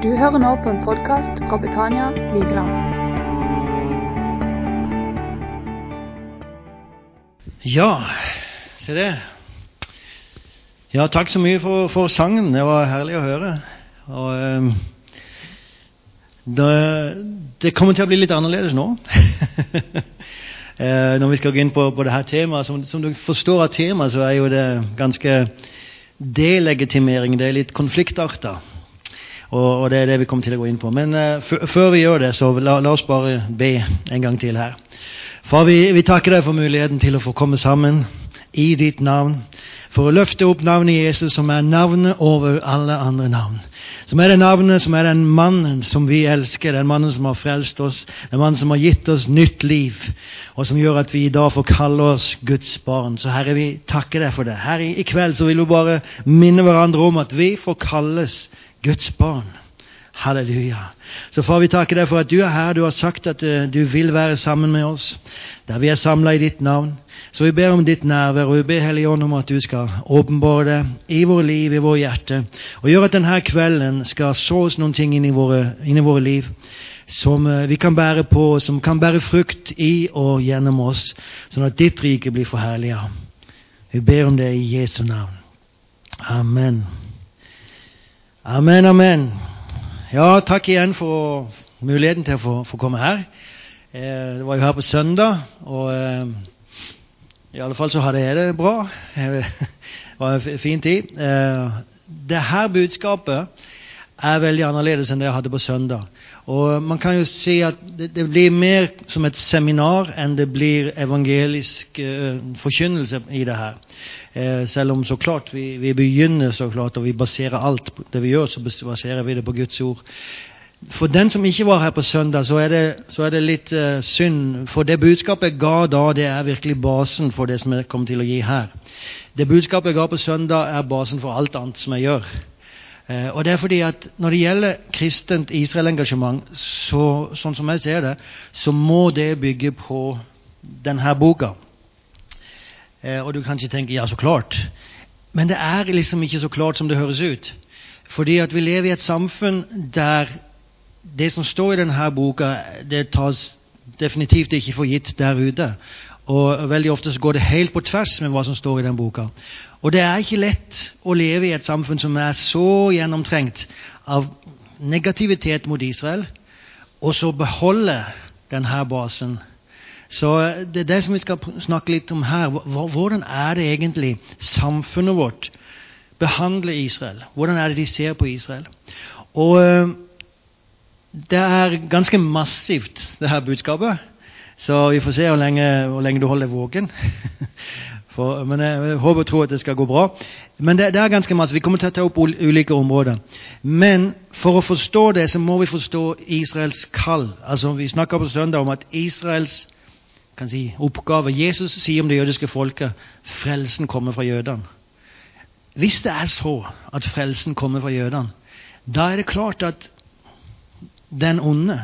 Du hører nå på en podkast fra Betania Vigeland. Ja, se det. Ja, takk så mye for, for sangen. Det var herlig å høre. Og eh, det, det kommer til å bli litt annerledes nå. eh, når vi skal gå inn på, på her temaet. Som, som du forstår av temaet, så er jo det ganske delegitimering. Det er litt konfliktarta. Og, og, det er det vi kommer til å gå inn på. Men uh, før vi gjør det, så la, la, oss bare be en gang til her. Far, vi, vi takker deg for muligheten til å få komme sammen i ditt navn for å løfte opp navnet Jesus, som er navnet over alle andre navn. Som er det navnet som er den mannen som vi elsker, den mannen som har frelst oss, den mannen som har gitt oss nytt liv, og som gjør at vi i dag får kalle oss Guds barn. Så Herre, vi takker deg for det. Her i, i kveld så vil vi bare minne hverandre om at vi får kalles Guds barn. Halleluja. Så far, vi takker deg for at du er her. Du har sagt at uh, du vil være sammen med oss der vi er samla i ditt navn. Så vi ber om ditt nærvær, og vi ber Hellige Ånd om at du skal åpenbare det i våre liv, i vår hjerte, og gjøre at denne kvelden skal så oss noen ting inn i våre, inn i våre liv som uh, vi kan bære på, som kan bære frukt i og gjennom oss, sånn at ditt rike blir forherliga. Vi ber om det i Jesu navn. Amen. Amen, amen. Ja, takk igjen for muligheten til å få, komme her. Eh, det var jo her på søndag, og eh, i alle fall så hadde jeg det bra. det var en fin tid. Eh, det her budskapet er veldig annerledes enn det jeg hadde på søndag. Og Man kan jo si at det, det blir mer som et seminar enn det blir evangelisk eh, forkynnelse i det her. Uh, selv om så klart vi, vi, begynner så klart, og vi baserer alt det vi gjør, så baserer vi det på Guds ord. For den som ikke var her på søndag, så er det, så er det litt eh, synd. For det budskapet jeg ga da, det er virkelig basen for det som jeg kommer til å gi her. Det budskapet jeg ga på søndag, er basen for alt annet som jeg gjør. Eh, og det er fordi at Når det gjelder kristent Israel-engasjement, så, sånn som jeg ser det, så må det bygge på denne boka. Eh, og du kan ikke tenke ja, så klart. Men det er liksom ikke så klart som det høres ut. Fordi at vi lever i et samfunn der det som står i denne boka, det tas definitivt ikke for gitt der ute. Og Veldig ofte så går det helt på tvers med hva som står i den boka. Og det er ikke lett å leve i et samfunn som er så gjennomtrengt av negativitet mot Israel, og så beholde denne basen. Så det er det som vi skal snakke litt om her. Hvordan er det egentlig samfunnet vårt behandler Israel? Hvordan er det de ser på Israel? Og eh, det er ganske massivt, det her budskapet. Så vi får se hvor lenge, hvor lenge du holder deg våken. For, men jeg håper og tror at det skal gå bra. Men det, det, er ganske masse. Vi kommer til å ta opp ulike områder. Men for å forstå det, så må vi forstå Israels kall. Altså, Vi snakka på søndag om at Israels si, oppgave Jesus sier om det jødiske folket frelsen kommer fra jødene. Hvis det er så at frelsen kommer fra jødene, da er det klart at den onde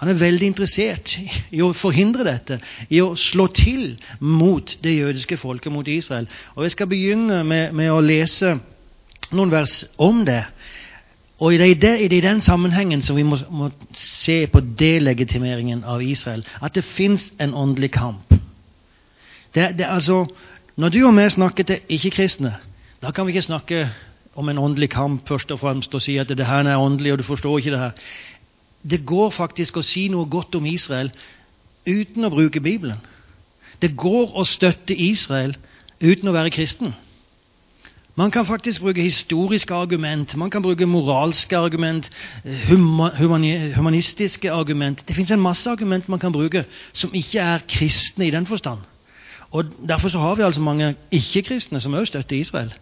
han er veldig interessert i å forhindre dette, i å slå til mot det jødiske folket, mot Israel. Og Jeg skal begynne med, med å lese noen vers om det. Og Det er i den sammenhengen som vi må, må se på delegitimeringen av Israel. At det fins en åndelig kamp. Det, det, altså, når du og vi snakker til ikke-kristne, da kan vi ikke snakke om en åndelig kamp først og fremst og si at det her er åndelig, og du forstår ikke det her det går faktisk å si noe godt om Israel uten å bruke Bibelen. Det går å støtte Israel uten å være kristen. Man kan faktisk bruke historiske argument, man kan bruke moralske argument, humanistiske argument. Det fins en masse argument man kan bruke som ikke er kristne i den forstand. Og Derfor så har vi altså mange ikke-kristne som også støtter Israel.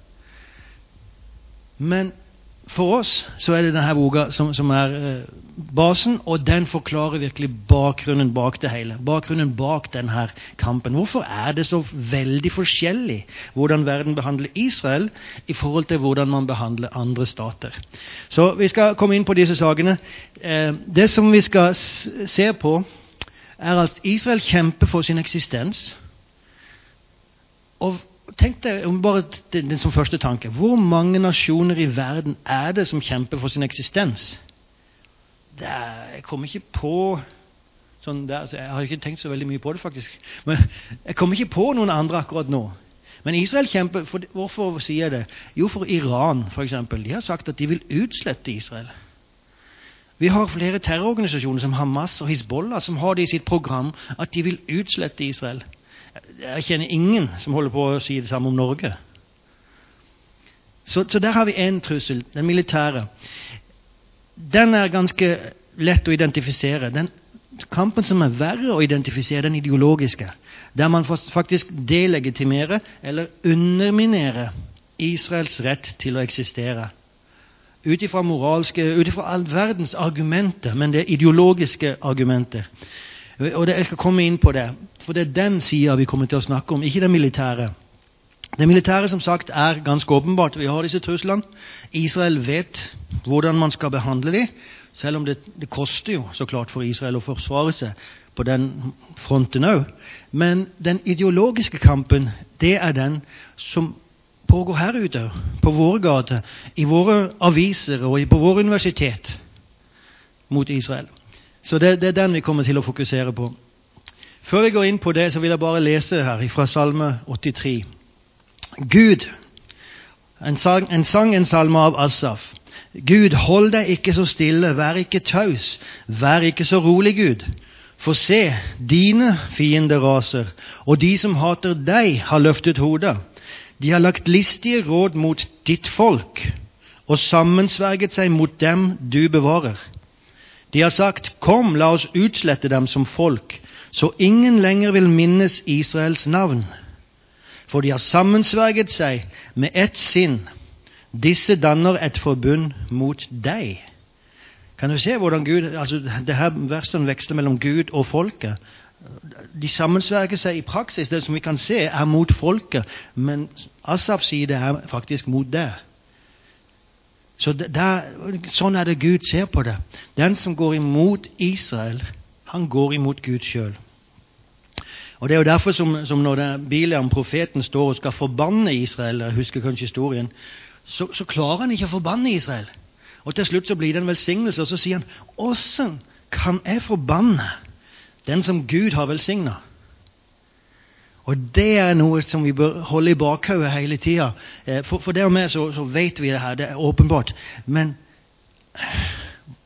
Men for oss så er det denne boka som, som er eh, basen, og den forklarer virkelig bakgrunnen bak det hele. Bakgrunnen bak denne kampen. Hvorfor er det så veldig forskjellig hvordan verden behandler Israel i forhold til hvordan man behandler andre stater? Så Vi skal komme inn på disse sakene. Eh, det som vi skal se på, er at Israel kjemper for sin eksistens. Og Tenk deg bare den, det som første tanke. Hvor mange nasjoner i verden er det som kjemper for sin eksistens? det er, Jeg kommer ikke på sånn der, så Jeg har ikke tenkt så veldig mye på det, faktisk. Men jeg kommer ikke på noen andre akkurat nå. Men Israel kjemper for, Hvorfor sier jeg det? Jo, for Iran, f.eks. De har sagt at de vil utslette Israel. Vi har flere terrororganisasjoner som Hamas og Hizbollah som har det i sitt program at de vil utslette Israel. Jeg kjenner ingen som holder på å si det samme om Norge. Så, så der har vi én trussel, den militære. Den er ganske lett å identifisere. Den kampen som er verre å identifisere, den ideologiske. Der man faktisk delegitimerer eller underminerer Israels rett til å eksistere. Ut ifra all verdens argumenter, men det ideologiske argumenter. Og det, Jeg skal komme inn på det, for det er den sida vi kommer til å snakke om, ikke det militære. Det militære som sagt er ganske åpenbart. Vi har disse truslene. Israel vet hvordan man skal behandle dem, selv om det, det koster jo så klart for Israel å forsvare seg på den fronten òg. Men den ideologiske kampen, det er den som pågår her ute, på våre gater, i våre aviser og på våre universitet mot Israel. Så det, det, er den vi kommer til å fokusere på. Før vi går inn på det, så vil jeg bare lese her fra Salme 83. Gud, en sang, en, sang, en salme av Asaf. Gud, hold deg ikke så stille, vær ikke taus, vær ikke så rolig, Gud. For se, dine fiender raser, og de som hater deg, har løftet hodet. De har lagt listige råd mot ditt folk og sammensverget seg mot dem du bevarer. De har sagt, Kom, la oss utslette dem som folk, så ingen lenger vil minnes Israels navn. For de har sammensverget seg med ett sinn. Disse danner et forbund mot deg. Kan du se hvordan Gud, altså det her Versene veksler mellom Gud og folket. De sammensverger seg i praksis. Det som vi kan se, er mot folket. Men Asaf sier det er faktisk mot deg. Så der, Sånn er det Gud ser på det. Den som går imot Israel, han går imot Gud sjøl. Og Det er jo derfor som, som når det, Biliam, profeten, står og skal forbanne Israel Jeg husker kanskje historien. Så, så klarer han ikke å forbanne Israel. Og Til slutt så blir det en velsignelse, og så sier han åssen kan jeg forbanne den som Gud har velsigna? Og det er noe som vi bør holde i bakhodet hele tida. Eh, for, for meg så, så, vet vi det her, det er åpenbart. Men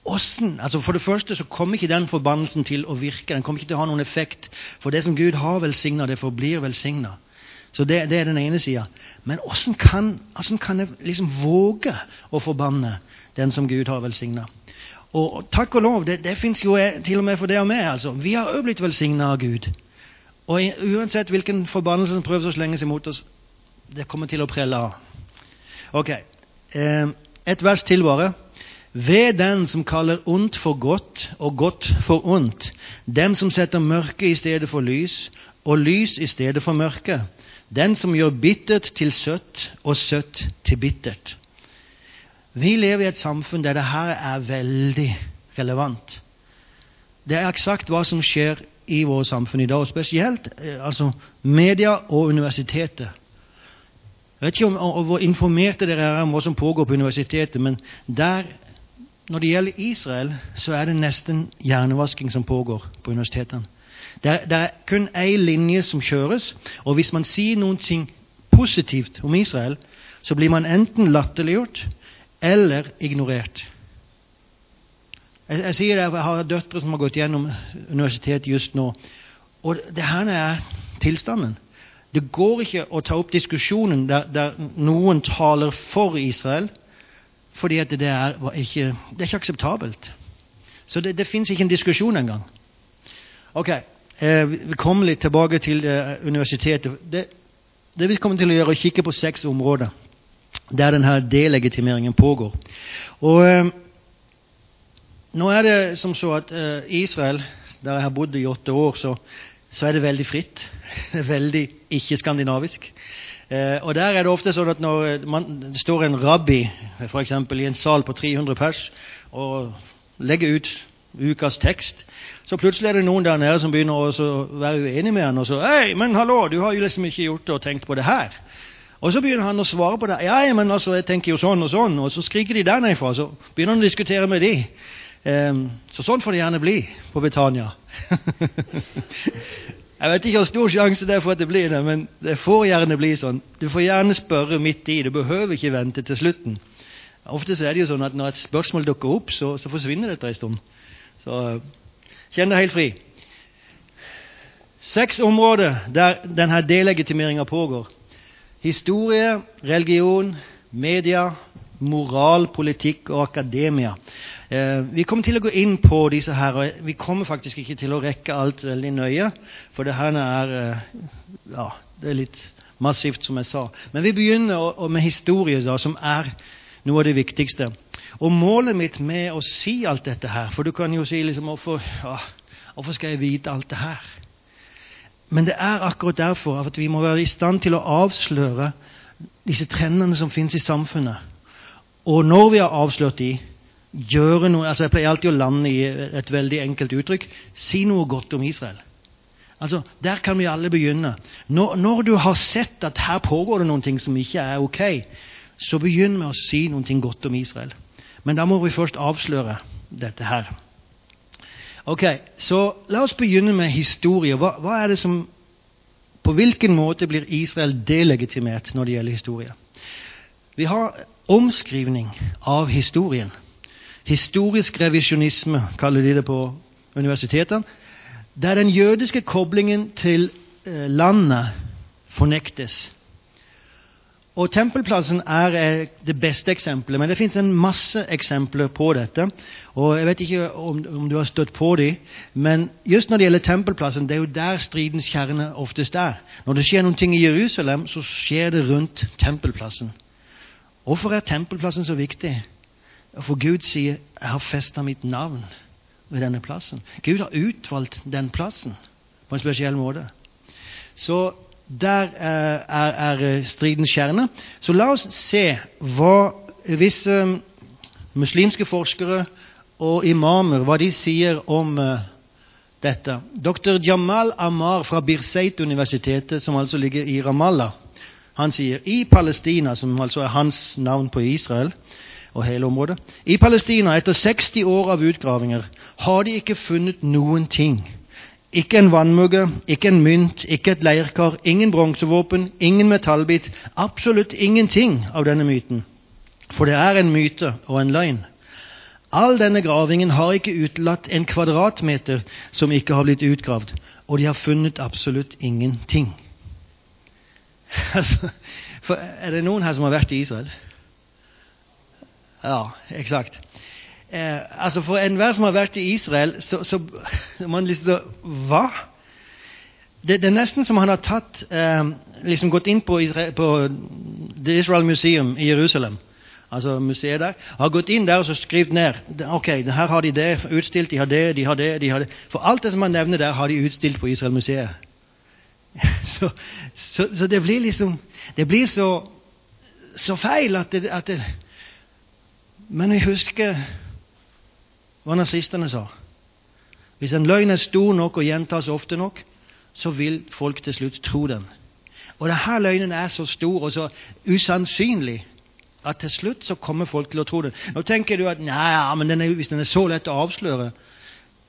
åssen altså For det første så kommer ikke den forbannelsen til å virke. Den kommer ikke til å ha noen effekt. For det som Gud har velsigna, det forblir velsigna. Så det, det, er den ene sida. Men åssen kan, kan, jeg liksom våge å forbanne den som Gud har velsigna? Og takk og lov, det, det fins jo til og med for det og meg. altså. Vi har òg blitt velsigna av Gud. Og uansett hvilken forbannelse som prøves å slenges imot oss, det kommer til å prelle av. Ok, eh, Et vers til, bare. Ved den som kaller ondt for godt og godt for ondt, dem som setter mørke i stedet for lys og lys i stedet for mørke, den som gjør bittert til søtt og søtt til bittert. Vi lever i et samfunn der dette er veldig relevant. Det er eksakt hva som skjer i vårt samfunn i dag, og spesielt eh, altså media og universitetet. Jeg vet ikke om, om, hvor informerte dere er om hva som pågår på universitetet, men der, når det gjelder Israel, så er det nesten hjernevasking som pågår på universitetene. Det, det er kun én linje som kjøres, og hvis man sier noe positivt om Israel, så blir man enten latterliggjort eller ignorert. Jeg, jeg sier det, jeg har døtre som har gått gjennom universitetet just nå. Og det her er tilstanden. Det går ikke å ta opp diskusjonen der, der noen taler for Israel, fordi det er, ikke, det er ikke akseptabelt. Så det, det fins ikke en diskusjon engang. Ok, eh, Vi kommer litt tilbake til eh, universitetet. Det, det vi kommer til å gjøre, er å kikke på seks områder der denne delegitimeringen pågår. Og eh, nå er det som så at uh, Israel, der jeg har bodd i åtte år, så, så er det veldig fritt. veldig ikke-skandinavisk. Uh, og der er det ofte sånn at når man, det står en rabbi for eksempel, i en sal på 300 pers og legger ut ukas tekst, så plutselig er det noen der nede som begynner å være uenig med han og så Hei, men hallo, du har jo liksom ikke gjort det og tenkt på det her. Og så begynner han å svare på det. Ja, men altså, jeg tenker jo sånn og sånn. Og så skriker de der nedfra. Så begynner han å diskutere med de. Ehm, så sånn får det gjerne bli på Betania. Jeg vet ikke hvor stor sjanse det er for at det blir det, men det får gjerne bli sånn. Du får gjerne spørre midt i. Du behøver ikke vente til slutten. Ofte så er det jo sånn at når et spørsmål dukker opp, så, så forsvinner det etter en stund. Så kjenn deg helt fri. Seks områder der denne delegitimeringa pågår. Historie, religion, media, moral, politikk og akademia. Eh, vi kommer til å gå inn på disse her, og vi kommer faktisk ikke til å rekke alt veldig nøye, for det her er eh, ja, det er litt massivt, som jeg sa. Men vi begynner med historie, da, som er noe av det viktigste. Og målet mitt med å si alt dette her For du kan jo si liksom Hvorfor, ja, hvorfor skal jeg vite alt det her? Men det er akkurat derfor at vi må være i stand til å avsløre disse trendene som finnes i samfunnet. Og når vi har avslørt de, gjøre noe altså Jeg pleier alltid å lande i et veldig enkelt uttrykk si noe godt om Israel. Altså, Der kan vi alle begynne. Når, når du har sett at her pågår det noe som ikke er ok, så begynn med å si noe godt om Israel. Men da må vi først avsløre dette her. Ok, Så la oss begynne med historie. Hva, hva er det som, På hvilken måte blir Israel delegitimert når det gjelder historie? Vi har omskrivning av historien. Historisk revisjonisme kaller de det på universitetene. Der den jødiske koblingen til eh, landet fornektes. Og Tempelplassen er eh, det beste eksempelet, men det fins en masse eksempler på dette. Og Jeg vet ikke om, om du har støtt på dem, men just når det gjelder Tempelplassen, det er jo der stridens kjerne oftest er. Når det skjer noe i Jerusalem, så skjer det rundt Tempelplassen. Hvorfor er tempelplassen så viktig? For Gud sier 'Jeg har festa mitt navn ved denne plassen'. Gud har utvalgt den plassen på en spesiell måte. Så der er, er, er stridens kjerne. Så la oss se hva visse muslimske forskere og imamer hva de sier om uh, dette. Dr. Jamal Amar fra Birseit-universitetet, som altså ligger i Ramallah, han sier i Palestina, som altså er hans navn på Israel og hele området I Palestina, etter 60 år av utgravinger, har de ikke funnet noen ting. Ikke en vannmugge, ikke en mynt, ikke et leirkar, ingen bronsevåpen, ingen metallbit. Absolutt ingenting av denne myten. For det er en myte og en løgn. All denne gravingen har ikke utelatt en kvadratmeter som ikke har blitt utgravd, og de har funnet absolutt ingenting. Altså, for er det noen her som har vært i Israel? Ja, eksakt. Eh, altså For enhver som har vært i Israel, så, så man liksom Hva? Det, det, er nesten som han har tatt eh, liksom gått inn på, Israel, på The Israel Museum i Jerusalem. Altså museet der. Har gått inn der og så skrevet ned ok, her har de det utstilt, de har det, de har det, de har det. For alt det som han nevner der, har de utstilt på Israel-museet. Så, så, så, det blir liksom Det blir så, så feil at det, at det Men vi husker hva nazistene sa. Hvis en løgn er stor nok og gjentas ofte nok, så vil folk til slutt tro den. Og denne løgnen er så stor og så usannsynlig at til slutt så kommer folk til å tro den. Nå tenker du at nei, men den er, hvis den er så lett å avsløre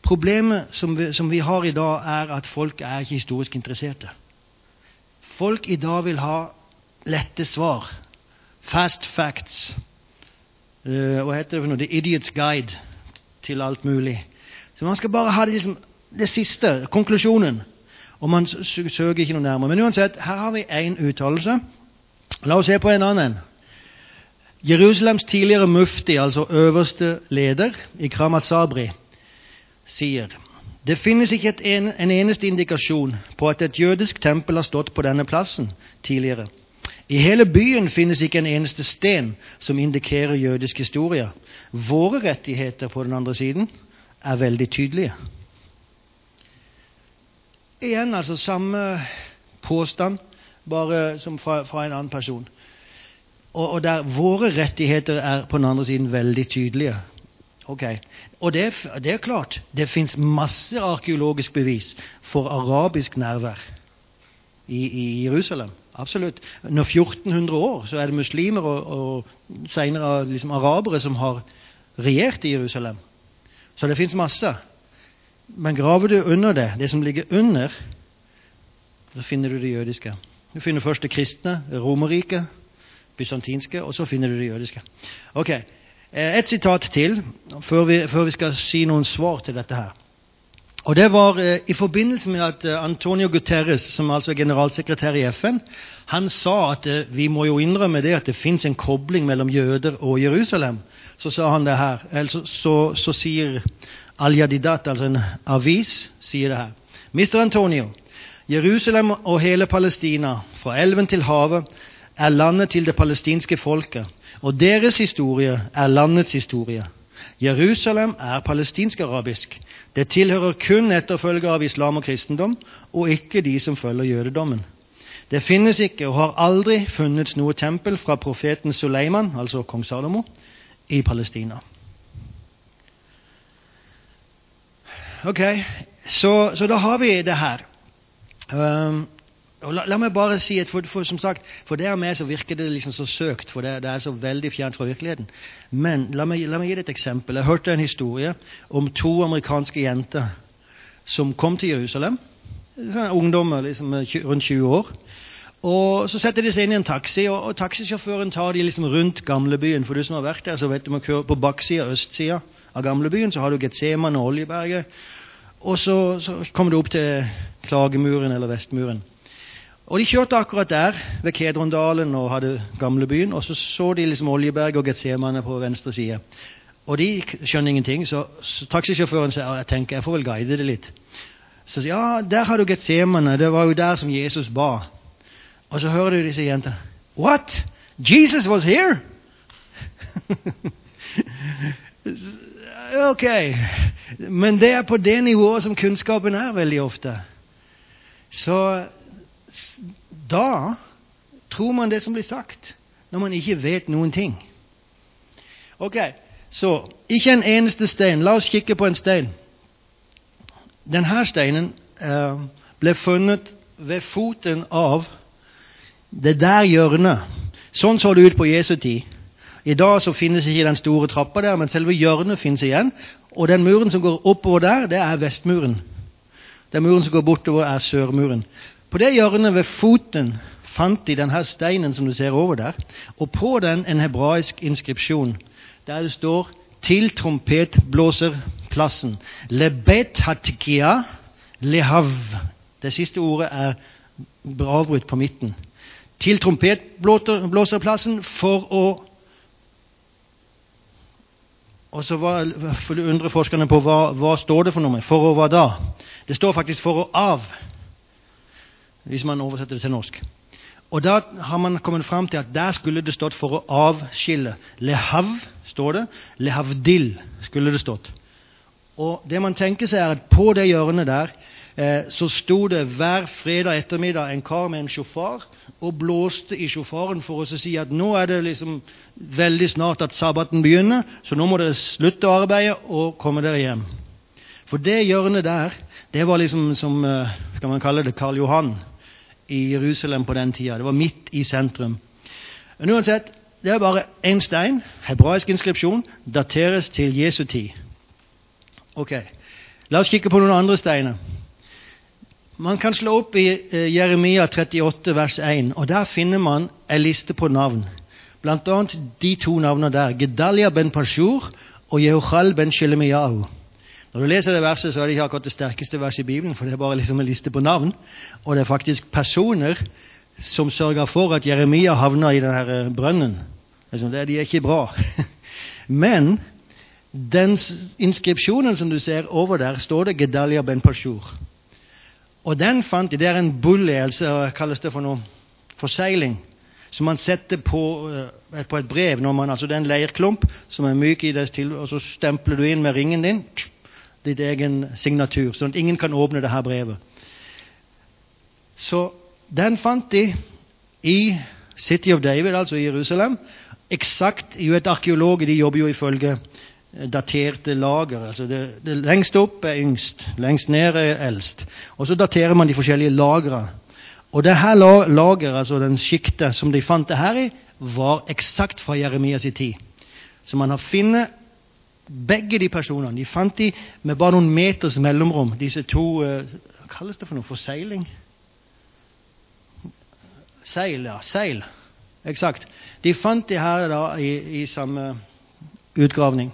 Problemet som vi, som vi, har i dag, er at folk er ikke historisk interesserte. Folk i dag vil ha lette svar. Fast facts. Uh, hva heter det for noe? The Idiot's Guide til alt mulig. Så Man skal bare ha det, liksom, det siste, konklusjonen. Og man søker ikke noe nærmere. Men uansett, her har vi én uttalelse. La oss se på en annen. Jerusalems tidligere mufti, altså øverste leder, i Kramat Sabri, sier det finnes ikke en, en, eneste indikasjon på at et jødisk tempel har stått på denne plassen tidligere. I hele byen finnes ikke en eneste sten som indikerer jødisk historie. Våre rettigheter på den andre siden er veldig tydelige. Igjen altså samme påstand, bare som fra, fra en annen person. Og, og der våre rettigheter er på den andre siden veldig tydelige. Ok, Og det, det er klart, det fins masse arkeologisk bevis for arabisk nærvær i, i, Jerusalem. Absolutt. Når 1400 år så er det muslimer og, og senere liksom arabere som har regjert i Jerusalem. Så det fins masse. Men graver du under det, det som ligger under, så finner du det jødiske. Du finner først det kristne, Romerriket, bysantinske, og så finner du det jødiske. Ok, Et sitat til før vi, før vi skal si noen svar til dette her. Og Det var eh, i forbindelse med at eh, Antonio Guterres, som altså er generalsekretær i FN, han sa at eh, vi må jo innrømme det at det fins en kobling mellom jøder og Jerusalem. Så sa han det her. Så, så, så sier Al-Jadidat, altså en avis, sier det her. Mr. Antonio, Jerusalem og hele Palestina, fra elven til havet, er landet til det palestinske folket, og deres historie er landets historie. Jerusalem er palestinsk-arabisk. Det tilhører kun etterfølgere av islam og kristendom, og ikke de som følger jødedommen. Det finnes ikke og har aldri funnes noe tempel fra profeten Suleiman, altså kong Salomo, i Palestina. Ok, så, så da har vi det her. Um, la, la, meg bare si at for, for, som sagt, for dere meg så virker det liksom så søkt, for det, det, er så veldig fjernt fra virkeligheten. Men la meg, la meg gi deg et eksempel. Jeg hørte en historie om to amerikanske jenter som kom til Jerusalem. Ungdommer liksom, rundt 20 år. Og Så setter de seg inn i en taxi, og, og taxisjåføren tar de liksom rundt gamlebyen. For du som har vært der, så vet du man på baksida, østsida av gamlebyen, så har du Getseman og Oljeberget. Og så, så kommer du opp til Klagemuren eller Vestmuren. Og De kjørte akkurat der, ved Kedrondalen og hadde gamlebyen. Og så så de liksom Oljeberg og Getsemane på venstre side. Og de skjønner ingenting, så, så taxisjåføren sier jeg tenker, jeg får vel guide det litt. Så sier ja, der har du Getsemane. Det var jo der som Jesus ba. Og så hører du disse jentene. What? Jesus was here? ok. Men det er på det nivået som kunnskapen er veldig ofte. Så da tror man det som blir sagt, når man ikke vet noen ting. Ok, så ikke en eneste stein. La oss kikke på en stein. Denne steinen eh, ble funnet ved foten av det der hjørnet. Sånn så det ut på Jesu tid. I dag så finnes ikke den store trappa der, men selve hjørnet finnes igjen. Og den muren som går oppover der, det er vestmuren. Den muren som går bortover, er sørmuren. På det hjørnet ved foten fant de denne steinen som du ser over der, og på den en hebraisk inskripsjon der det står 'Til trompetblåserplassen'. Lebet hatkia lehav. Det siste ordet er avbrutt på midten. Til trompetblåserplassen for å og så undrer forskerne på hva, hva står det for noe. For å hva da? Det står faktisk 'for å av', hvis man oversetter det til norsk. Og Da har man kommet fram til at der skulle det stått 'for å avskille'. Lehav står det. Lehavdil skulle det stått. Og det man tenker seg er at På det hjørnet der eh, så sto det hver fredag ettermiddag en kar med en sjåfør og blåste i sjåføren for å si at nå er det liksom veldig snart at sabbaten begynner, så nå må dere slutte å arbeide og komme dere hjem. For det hjørnet der, det var liksom som eh, skal man kalle det Karl Johan i Jerusalem på den tida. Det var midt i sentrum. Men uansett, det er bare én stein, hebraisk inskripsjon, dateres til Jesu tid. Ok, La oss kikke på noen andre steiner. Man kan slå opp i eh, Jeremia 38, vers 1, og der finner man en liste på navn. Blant annet de to navnene der, Gedalia ben Pashur og Jehochal ben Shelemiyahu. Når du leser det verset, så er det ikke akkurat det sterkeste verset i Bibelen, for det er bare liksom en liste på navn. Og det er faktisk personer som sørger for at Jeremia havner i denne eh, brønnen. Det det, de er ikke bra. Men den inskripsjonen som du ser over der, står det Gedalia ben Pashur. Og den fant de. Det er en bully, altså kalles det for noe forsegling, som man setter på, uh, på et brev. man, altså Det er en leirklump som er myk i det, og så stempler du inn med ringen din ditt egen signatur, sånn at ingen kan åpne det her brevet. Så den fant de i City of David, altså i Jerusalem. Eksakt jo et arkeolog, de jobber jo ifølge daterte lager. altså det, det Lengst opp er yngst, lengst ned er eldst. Og Så daterer man de forskjellige lagrene. Og det her lageret, altså den sjiktet som de fant det her i, var eksakt fra Jeremias tid. Så man har funnet Begge de personene de fant de med bare noen meters mellomrom, disse to eh, Hva kalles det for noe? Forseiling? Seil, ja. Seil. Eksakt. De fant de her da i, i samme utgravning.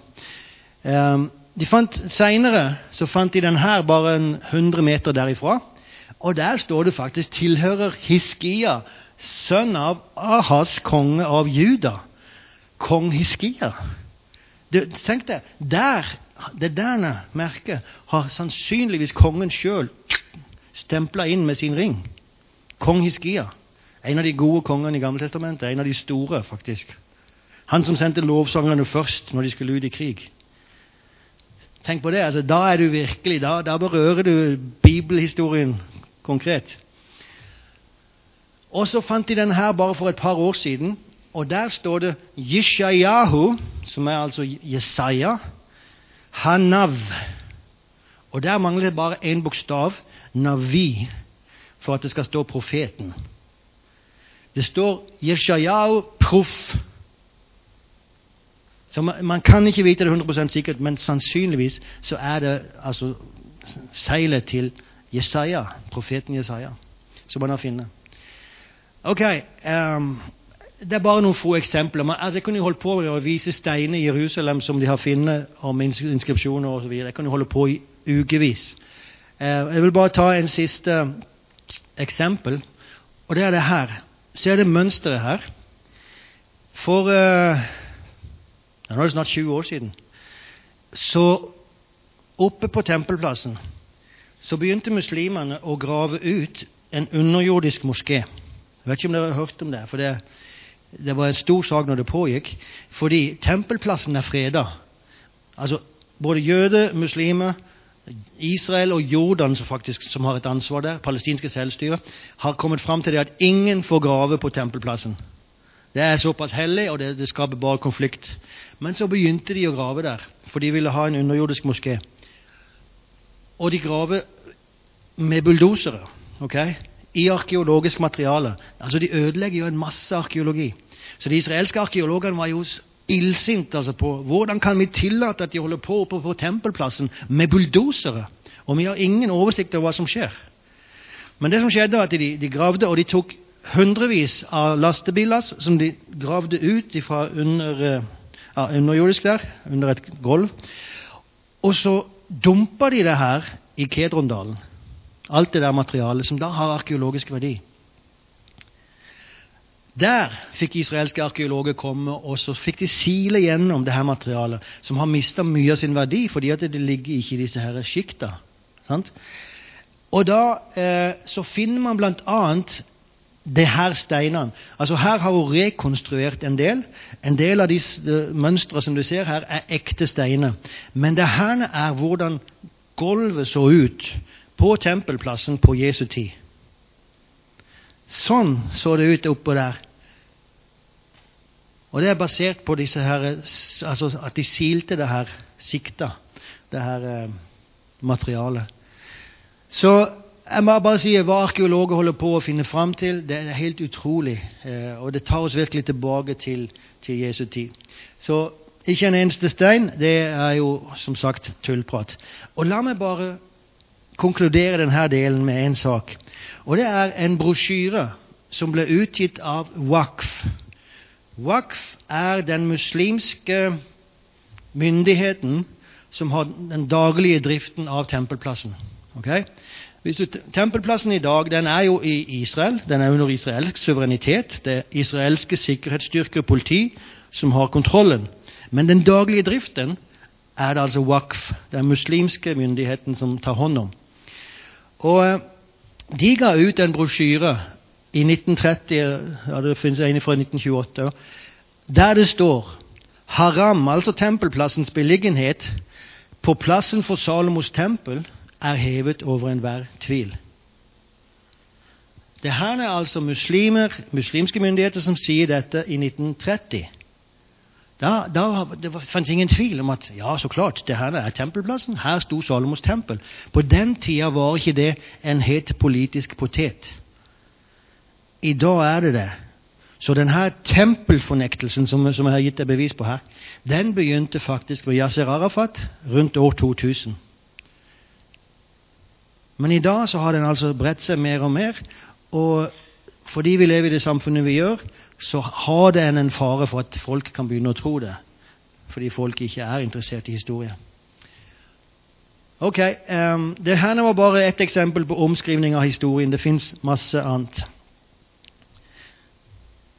Um, de fant Seinere så fant de den her bare en 100 meter derifra. Og der står det faktisk 'tilhører Hiskia, sønn av Ahas, konge av Juda'. Kong Hiskia. Tenk deg, der, det der merket har sannsynligvis kongen sjøl stempla inn med sin ring. Kong Hiskia. En av de gode kongene i Gammeltestamentet. En av de store, faktisk. Han som sendte lovsangerne først når de skulle ut i krig. Tenk på det. altså Da er du virkelig, da, da berører du bibelhistorien konkret. Og så fant de den her bare for et par år siden. Og der står det Yishayahu, som er altså Jesaja, Hanav. Og der mangler det bare én bokstav, Navi, for at det skal stå profeten. Det står Yishayahu proff. Så man, man, kan ikke vite det 100% sikkert, men sannsynligvis så er det altså seilet til Jesaja, profeten Jesaja, som man har funnet. Ok, um, Det er bare noen få eksempler. Men, altså jeg kunne holdt på med å vise steiner i Jerusalem som de har funnet om inskripsjoner osv. Jeg kan jo holde på i ukevis. Eh, jeg vil bare ta en siste eksempel, og det er det her. Ser det mønsteret her? For eh, Nå er det snart 20 år siden. Så oppe på tempelplassen så begynte muslimene å grave ut en underjordisk moské. Jeg vet ikke om dere har hørt om det, for det, det var en stor sak når det pågikk. Fordi tempelplassen er freda. Altså, både jøder, muslimer, Israel og Jordan, som faktisk som har et ansvar der, palestinske selvstyre, har kommet fram til det at ingen får grave på tempelplassen. Det er såpass hellig, og det, det skaper bare konflikt. Men så begynte de å grave der, for de ville ha en underjordisk moské. Og de graver med bulldosere okay? I arkeologisk materiale. Altså De ødelegger jo en masse arkeologi. Så de israelske arkeologene var jo illsinte altså på hvordan kan vi tillate at de holder på oppe på tempelplassen med bulldosere. Og vi har ingen oversikt over hva som skjer. Men det som skjedde, var at de, de gravde, og de tok hundrevis av lastebiler som de gravde ut fra under, eh, ja, underjordisk der, under et gulv. Og så dumpa de det her i Kedrondalen. Alt det der materialet som da har arkeologisk verdi. Der fikk israelske arkeologer komme, og så fikk de sile gjennom det her materialet, som har mista mye av sin verdi fordi at det ligger ikke i disse her sjikta. Og da eh, så finner man annet det her steinene. Altså Her har hun rekonstruert en del. En del av de mønstre som du ser her, er ekte steiner. Men det her er hvordan gulvet så ut på tempelplassen på Jesu tid. Sånn så det ut oppå der. Og det er basert på disse her, altså at de silte det her sikta, det her eh, materialet. Så jeg må bare si hva arkeologer holder på å finne fram til, det er helt utrolig. Eh, og det tar oss virkelig tilbake til, til Jesu tid. Så ikke en eneste stein, det er jo som sagt tullprat. Og la meg bare konkludere denne delen med en sak. Og det er en brosjyre som ble utgitt av Wakf. Wakf er den muslimske myndigheten som har den daglige driften av tempelplassen. Okay? Du, tempelplassen i dag den er jo i Israel. Den er under israelsk suverenitet. Det er israelske sikkerhetsstyrker og politi som har kontrollen. Men den daglige driften er det altså Wakf, den muslimske myndigheten, som tar hånd om. Og eh, De ga ut en brosjyre i 1930, ja, det finnes en fra 1928, der det står Haram, altså tempelplassens beliggenhet, på plassen for Salomos tempel er hevet over enhver tvil. Det her er altså muslimer, muslimske myndigheter som sier dette i 1930. Da, da det fantes ingen tvil om at ja, så klart, det her er tempelplassen. Her sto Salomos tempel. På den tida var ikke det en het politisk potet. I dag er det det. Så denne tempelfornektelsen som, som jeg har gitt deg bevis på her, den begynte faktisk ved Yasir Arafat rundt år 2000. Men i dag så har den altså bredt seg mer og mer. Og fordi vi lever i det samfunnet vi gjør, så har det en fare for at folk kan begynne å tro det. Fordi folk ikke er interessert i historie. Ok, um, det her var bare ett eksempel på omskrivning av historien. Det fins masse annet.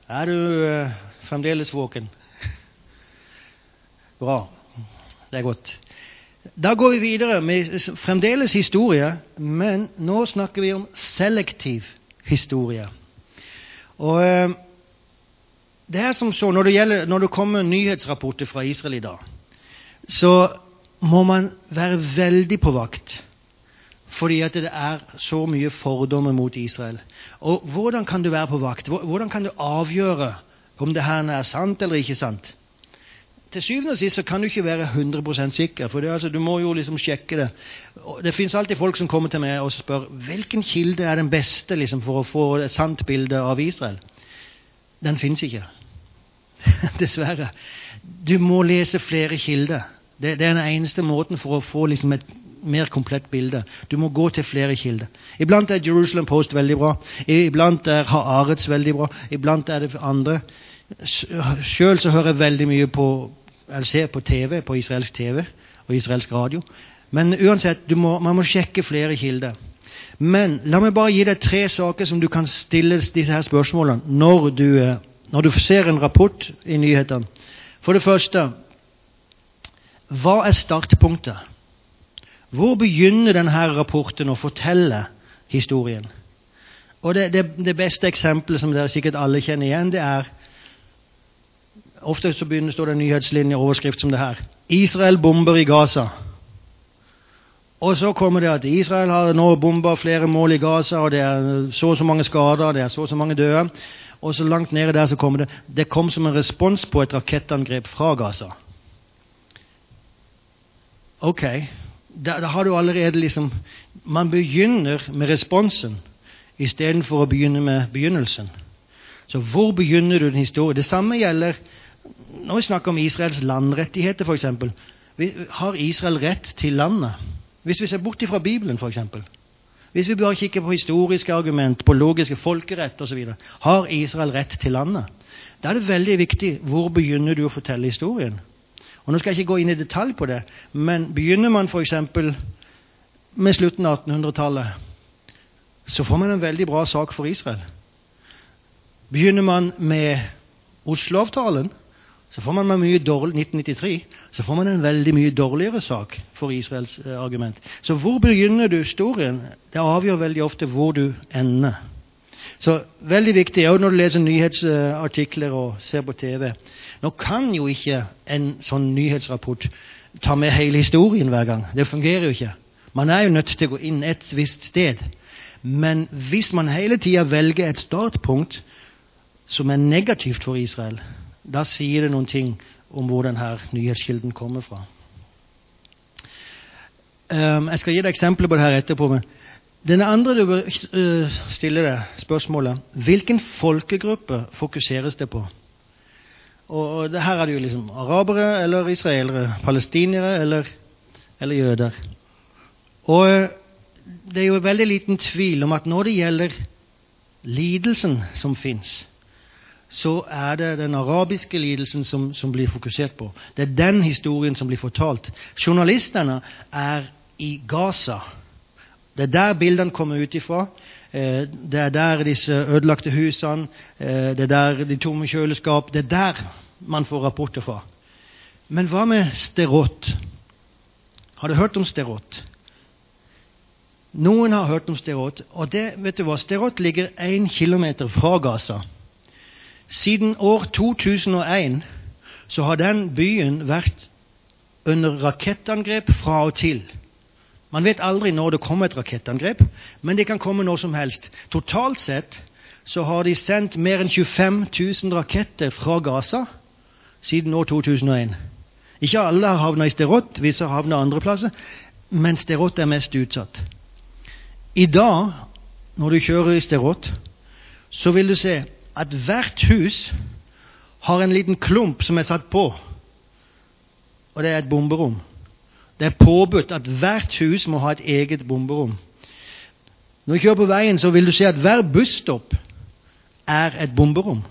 Er du uh, fremdeles våken? Bra. Det er godt. Da går vi videre med fremdeles historie, men nå snakker vi om selektiv historie. Og uh, det er som så, når det, gjelder, når det kommer nyhetsrapporter fra Israel i dag, så må man være veldig på vakt. Fordi at det er så mye fordommer mot Israel. Og hvordan kan du være på vakt? Hvordan kan du avgjøre om det her er sant eller ikke sant? Til syvende og sist så kan du ikke være 100 sikker, for det, altså, du må jo liksom sjekke det. Og det fins alltid folk som kommer til meg og spør hvilken kilde er den beste liksom, for å få et sant bilde av Israel. Den fins ikke. Dessverre. Du må lese flere kilder. Det, det, er den eneste måten for å få liksom, et mer komplett bilde. Du må gå til flere kilder. Iblant er Jerusalem Post veldig bra. Iblant er Haaretz veldig bra. Iblant er det andre. Sjøl hører jeg veldig mye på eller ser på TV, på israelsk TV og israelsk radio. Men uansett, må, man må sjekke flere kilder. Men la meg bare gi deg tre saker som du kan stille disse her spørsmålene når du, eh, når du ser en rapport i nyhetene. For det første hva er startpunktet? Hvor begynner denne rapporten å fortelle historien? Og det, det, det, beste eksempelet som dere sikkert alle kjenner igjen, det er Ofte så begynner står det en nyhetslinje overskrift som det her. Israel bomber i Gaza. Og så kommer det at Israel har nå bomba flere mål i Gaza, og det er så og så mange skader, det er så og så mange døde. Og så langt nede der så kommer det Det kom som en respons på et rakettangrep fra Gaza. Ok, da, da, har du allerede liksom Man begynner med responsen istedenfor å begynne med begynnelsen. Så hvor begynner du den historien? Det samme gjelder når vi snakker om Israels landrettigheter, f.eks. Har Israel rett til landet? Hvis vi ser bort fra Bibelen, f.eks. Hvis vi bare kikker på historiske argument, på logiske folkerett osv. Har Israel rett til landet? Da er det veldig viktig hvor begynner du å fortelle historien. Og Nå skal jeg ikke gå inn i detalj på det, men begynner man f.eks. med slutten av 1800-tallet, så får man en veldig bra sak for Israel. Begynner man med Oslo-avtalen, så får man mye dårlig, 1993, så får man en veldig mye dårligere sak for Israels eh, argument. Så hvor begynner du historien? Det avgjør veldig ofte hvor du ender. Så veldig viktig òg når du leser nyhetsartikler og ser på TV. Nå kan jo ikke en sånn nyhetsrapport ta med hele historien hver gang. Det fungerer jo ikke. Man er jo nødt til å gå inn et visst sted. Men hvis man hele tida velger et startpunkt som er negativt for Israel, da sier det noen ting om hvor denne nyhetskilden kommer fra. Um, jeg skal gi deg eksempler på det her etterpå. men den andre du bør uh, stille deg spørsmålet hvilken folkegruppe fokuseres det på? Og, det Her er det jo liksom arabere eller israelere, palestinere eller, eller jøder. Og uh, det er jo veldig liten tvil om at når det gjelder lidelsen som fins, så er det den arabiske lidelsen som, som, blir fokusert på. Det er den historien som blir fortalt. Journalistene er i Gaza. Det er der bildene kommer ut ifra. Eh, det er der disse ødelagte husene, eh, det er der de tomme kjøleskap Det er der man får rapporter fra. Men hva med Sterot? Har du hørt om Sterot? Noen har hørt om Sterot. Og det, vet du hva, Sterot ligger én kilometer fra Gaza. Siden år 2001 så har den byen vært under rakettangrep fra og til. Man vet aldri når det kommer et rakettangrep, men det kan komme når som helst. Totalt sett så har de sendt mer enn 25 000 raketter fra Gaza siden år 2001. Ikke alle har havna i Sterot, visse har havna andre plasser, men Sterot er mest utsatt. I dag, når du kjører i Sterot, så vil du se at hvert hus har en liten klump som er satt på, og det er et bomberom. Det er påbudt at hvert hus må ha et eget bomberom. Når du kjører på veien, så vil du se at hver busstopp er et bomberom.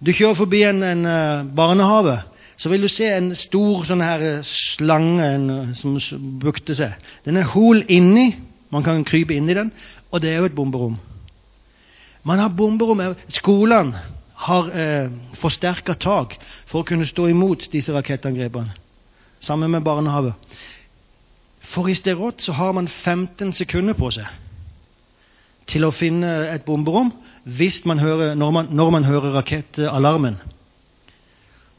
Du kjører forbi en, en uh, barnehage, så vil du se en stor sånn her eh, slange en, uh, som bukter seg. Den er hol inni, man kan krype inn i den, og det er jo et bomberom. Man har bomberom. Skolene har eh, forsterka tak for å kunne stå imot disse rakettangrepene. Sammen med barnehavet. For i Sterot så har man 15 sekunder på seg til å finne et bomberom man hører, når, man, når man hører rakettalarmen.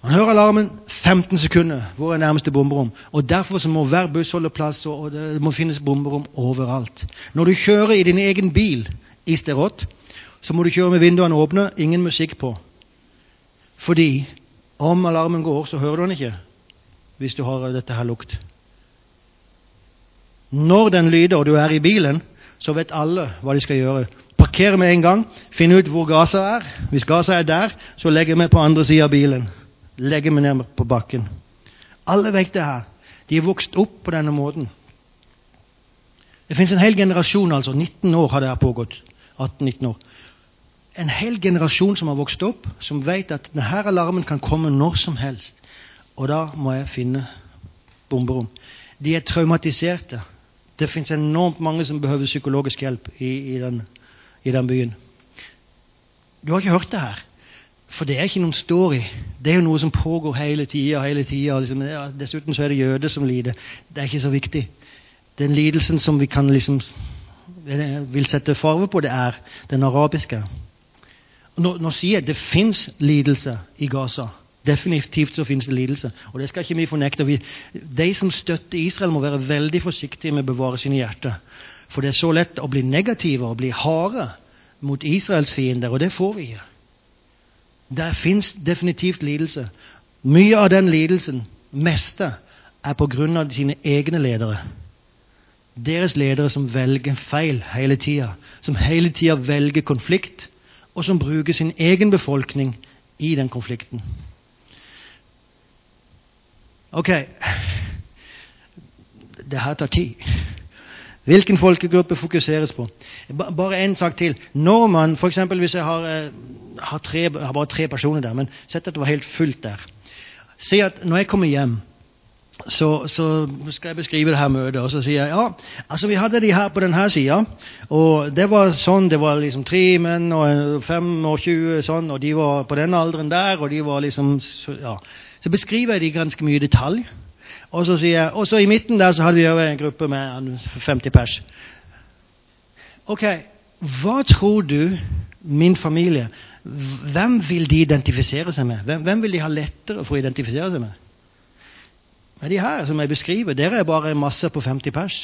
Man hører alarmen 15 sekunder. Hvor er nærmeste bomberom? Og Derfor så må hver buss holde plass, og det må finnes bomberom overalt. Når du kjører i din egen bil i Sterot, så må du kjøre med vinduene åpne, ingen musikk på. Fordi om alarmen går, så hører du den ikke hvis du har dette her lukt. Når den lyder, og du er i bilen, så vet alle hva de skal gjøre. Parkere med en gang, finne ut hvor gassa er. Hvis gassa er der, så legger vi på andre sida av bilen. Legger vi ned på bakken. Alle vet det her. De er vokst opp på denne måten. Det fins en hel generasjon, altså. 19 år har det her pågått. 18-19 år en hel generasjon som har vokst opp, som vet at denne alarmen kan komme når som helst. Og da må jeg finne bomberom. De er traumatiserte. Det fins enormt mange som behøver psykologisk hjelp i, i, den, i, den, byen. Du har ikke hørt det her. For det er ikke noen story. Det er jo noe som pågår hele tida. Hele tida. Liksom, ja, dessuten så er det jøder som lider. Det er ikke så viktig. Den lidelsen som vi kan liksom vil sette farve på, det er den arabiske. Nå, nå sier jeg det fins lidelse i Gaza. Definitivt så finnes det lidelse. Og det skal ikke vi fornekte. Vi, de som støtter Israel, må være veldig forsiktige med å bevare sine hjerter. For det er så lett å bli negative og bli harde mot Israels fiender, og det får vi ikke. Der fins definitivt lidelse. Mye av den lidelsen, meste, er på grunn av sine egne ledere. Deres ledere som velger feil hele tida. Som hele tida velger konflikt og som bruker sin egen befolkning i den konflikten. Ok Det her tar tid. Hvilken folkegruppe fokuseres på? Bare én sak til. Når man, eksempel, Hvis jeg har, eh, har, tre, har bare tre personer der, men sett at det var helt fullt der. Si at når jeg kommer hjem så, så, skal jeg beskrive det her møtet. Og så sier jeg ja, altså vi hadde de her på denne sida. Og det var sånn, det var liksom tre menn og 25 sånn, og de var på den alderen der. Og de var liksom, ja. Så beskriver jeg de ganske mye i detalj. Og så sier jeg, og så i midten der så hadde vi en gruppe med 50 pers. Ok, hva tror du min familie Hvem vil de identifisere seg med? Hvem, hvem vil de ha lettere for å identifisere seg med? Men de her som jeg beskriver, dere er bare en masse på 50 pers.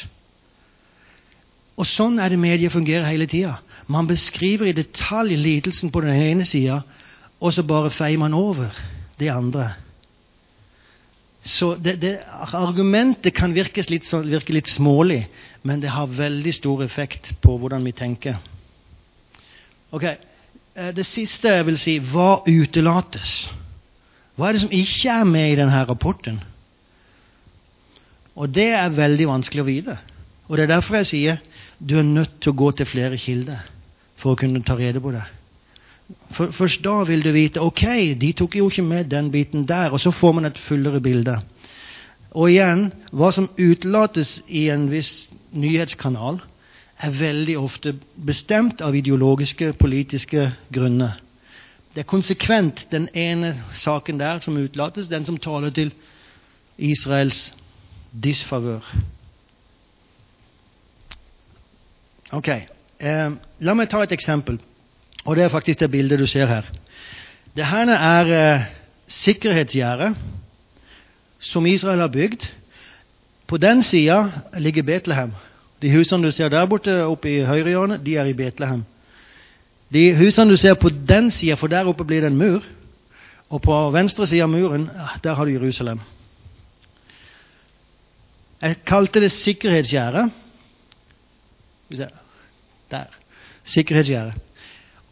Og sånn er det medier fungerer hele tida. Man beskriver i detalj lidelsen på den ene sida, og så bare feier man over de andre. Så det, det, Argumentet kan virke litt, virke litt smålig, men det har veldig stor effekt på hvordan vi tenker. Ok, eh, Det siste jeg vil si hva utelates? Hva er det som ikke er med i denne rapporten? Og det er veldig vanskelig å vite. Og det er derfor jeg sier du er nødt til å gå til flere kilder for å kunne ta rede på det. For, først da vil du vite ok, de tok jo ikke med den biten der, og så får man et fullere bilde. Og igjen, hva som utelates i en viss nyhetskanal, er veldig ofte bestemt av ideologiske, politiske grunner. Det er konsekvent den ene saken der som utelates, den som taler til Israels disfavør. Ok, eh, La meg ta et eksempel. Og Det er faktisk det bildet du ser her. Dette er eh, sikkerhetsgjerdet som Israel har bygd. På den sida ligger Betlehem. De husene du ser der borte oppe i høyrehjørnet, de er i Betlehem. De husene du ser på den sida, for der oppe blir det en mur. Og på venstre side av muren, der har du Jerusalem. Jeg kalte det sikkerhetsgjerde. Der. Sikkerhetsgjerde.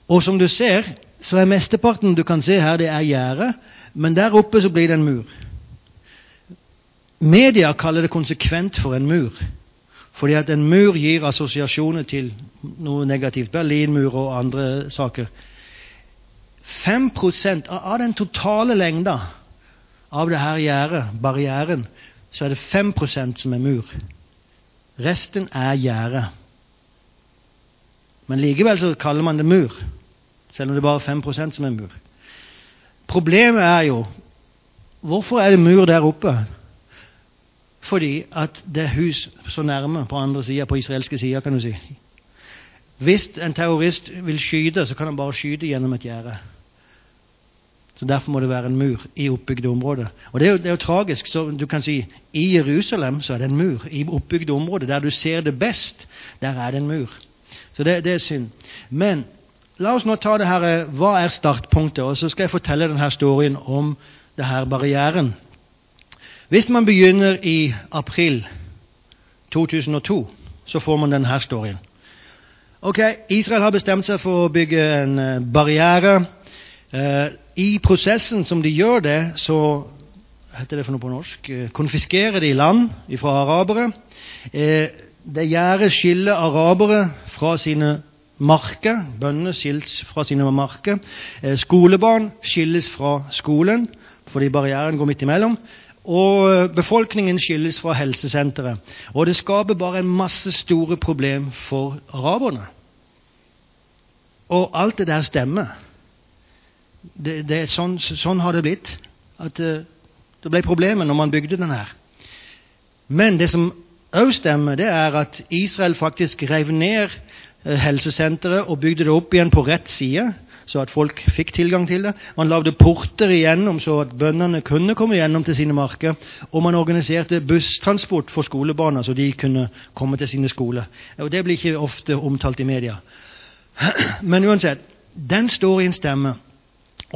Og som du ser, så er mesteparten du kan se her, det er gjerde, men der oppe så blir det en mur. Media kaller det konsekvent for en mur. Fordi at en mur gir assosiasjoner til noe negativt. Berlinmur og andre saker. 5% av den totale lengda av det her gjerdet, barrieren, så er det 5% som er mur. Resten er gjerde. Men likevel så kaller man det mur, selv om det bare er 5 som er mur. Problemet er jo hvorfor er det mur der oppe? Fordi at det er hus så nærme på andre sida, på israelske sida, kan du si. Hvis en terrorist vil skyte, så kan han bare skyte gjennom et gjerde. Så Derfor må det være en mur i oppbygde områder. Og det er, jo, det er jo tragisk. så du kan si I Jerusalem så er det en mur. I oppbygde områder der du ser det best, der er det en mur. Så det, det er synd. Men la oss nå ta det her Hva er startpunktet? Og så skal jeg fortelle denne storyen om det her barrieren. Hvis man begynner i april 2002, så får man denne storyen. Ok, Israel har bestemt seg for å bygge en eh, barriere. Eh, I prosessen som de gjør det, så heter det for noe på norsk eh, konfiskerer de land fra arabere. Eh, det gjerdet skiller arabere fra sine marker. Bøndene skilles fra sine marker. Eh, skolebarn skilles fra skolen fordi barrieren går midt imellom. Og befolkningen skilles fra helsesenteret. Og det skaper bare en masse store problem for araberne. Og alt det der stemmer. Det, det, sånn, sånn, har det blitt. At det, eh, det ble problemer når man bygde den her. Men det som òg stemmer, det er at Israel faktisk rev ned eh, helsesenteret og bygde det opp igjen på rett side så at folk fikk tilgang til det. Man lagde porter igjennom så at bøndene kunne komme gjennom til sine marker. Og man organiserte busstransport for skolebarna, så de kunne komme til sine skoler. Og Det blir ikke ofte omtalt i media. Men uansett, den står i en stemmer.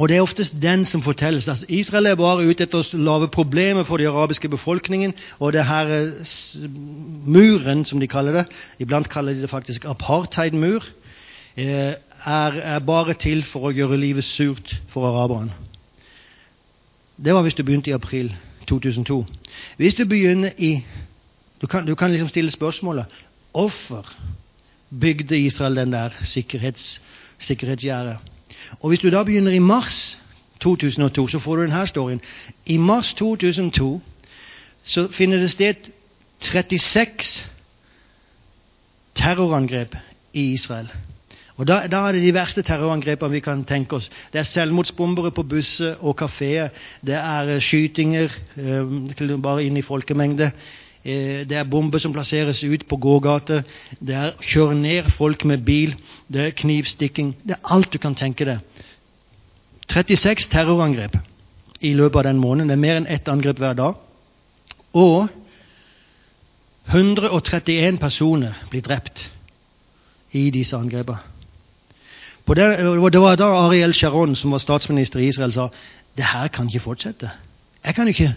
Og det er oftest den som fortelles. at Israel er bare ute etter å lage problemer for den arabiske befolkningen. Og det her eh, muren, som de kaller det, iblant kaller de det faktisk apartheidmur, eh, er, er bare til for å gjøre livet surt for araberne. Det var hvis du begynte i april 2002. Hvis du begynner i Du kan, du kan liksom stille spørsmålet hvorfor bygde Israel den der sikkerhets, sikkerhetsgjerdet. Og hvis du da begynner i mars 2002, så får du denne storyen. I mars 2002 så finner det sted 36 terrorangrep i Israel. Og da, da, er det de verste terrorangrepene vi kan tenke oss. Det er selvmordsbombere på busser og kafeer. Det er uh, skytinger uh, bare inn i folkemengde. Uh, det er bomber som plasseres ut på gågater. Det er kjøre ned folk med bil. Det er knivstikking. Det er alt du kan tenke deg. 36 terrorangrep i løpet av den måneden. Det er mer enn ett angrep hver dag. Og 131 personer blir drept i disse angrepene. Det, det var da Ariel Sharon, som var statsminister i Israel, sa det her kan ikke fortsette. Jeg kan ikke,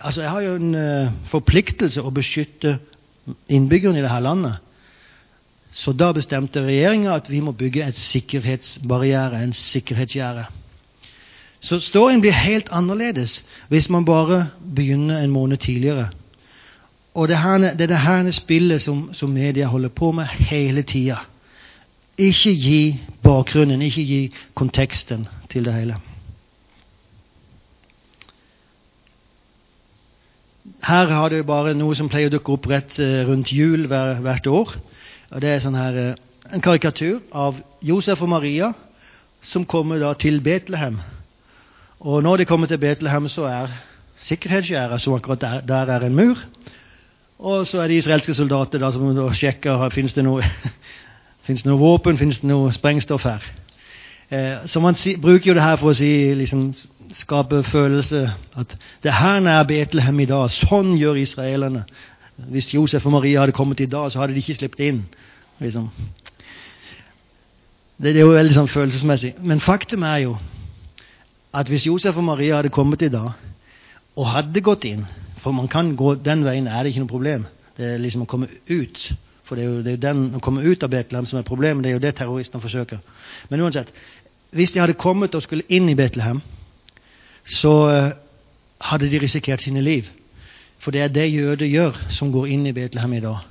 altså jeg har jo en uh, forpliktelse å beskytte innbyggerne i dette landet. Så da bestemte regjeringa at vi må bygge et sikkerhetsbarriere, en sikkerhetsgjerde. Så storyen blir helt annerledes hvis man bare begynner en måned tidligere. Og det, her, det er det her spillet som, som media holder på med hele tida. Ikke gi bakgrunnen, ikke gi konteksten til det hele. Her har du bare noe som pleier å dukke opp rett eh, rundt jul hver, hvert år. Og Det er sånn her, eh, en karikatur av Josef og Maria som kommer da til Betlehem. Og når de kommer til Betlehem, så er sikkerhetsgjerdet som akkurat der, der er en mur. Og så er det israelske soldater da, som da sjekker om det det noe våpen? finnes det noe sprengstoff her? Eh, så man si, bruker jo det her for å si, liksom, skape følelse at det her er Betlehem i dag. Sånn gjør israelerne. Hvis Josef og Maria hadde kommet i dag, så hadde de ikke sluppet inn. Liksom. Det, det, er jo veldig sånn følelsesmessig. Men faktum er jo at hvis Josef og Maria hadde kommet i dag og hadde gått inn For man kan gå den veien, er det ikke noe problem. Det er liksom å komme ut For det er, jo, det er den å komme ut av Betlehem som er problemet. Det er jo det terroristene forsøker. Men uansett, hvis de hadde kommet og skulle inn i Betlehem, så eh, hadde de risikert sine liv. For det er det jøder gjør som går inn i Betlehem i dag.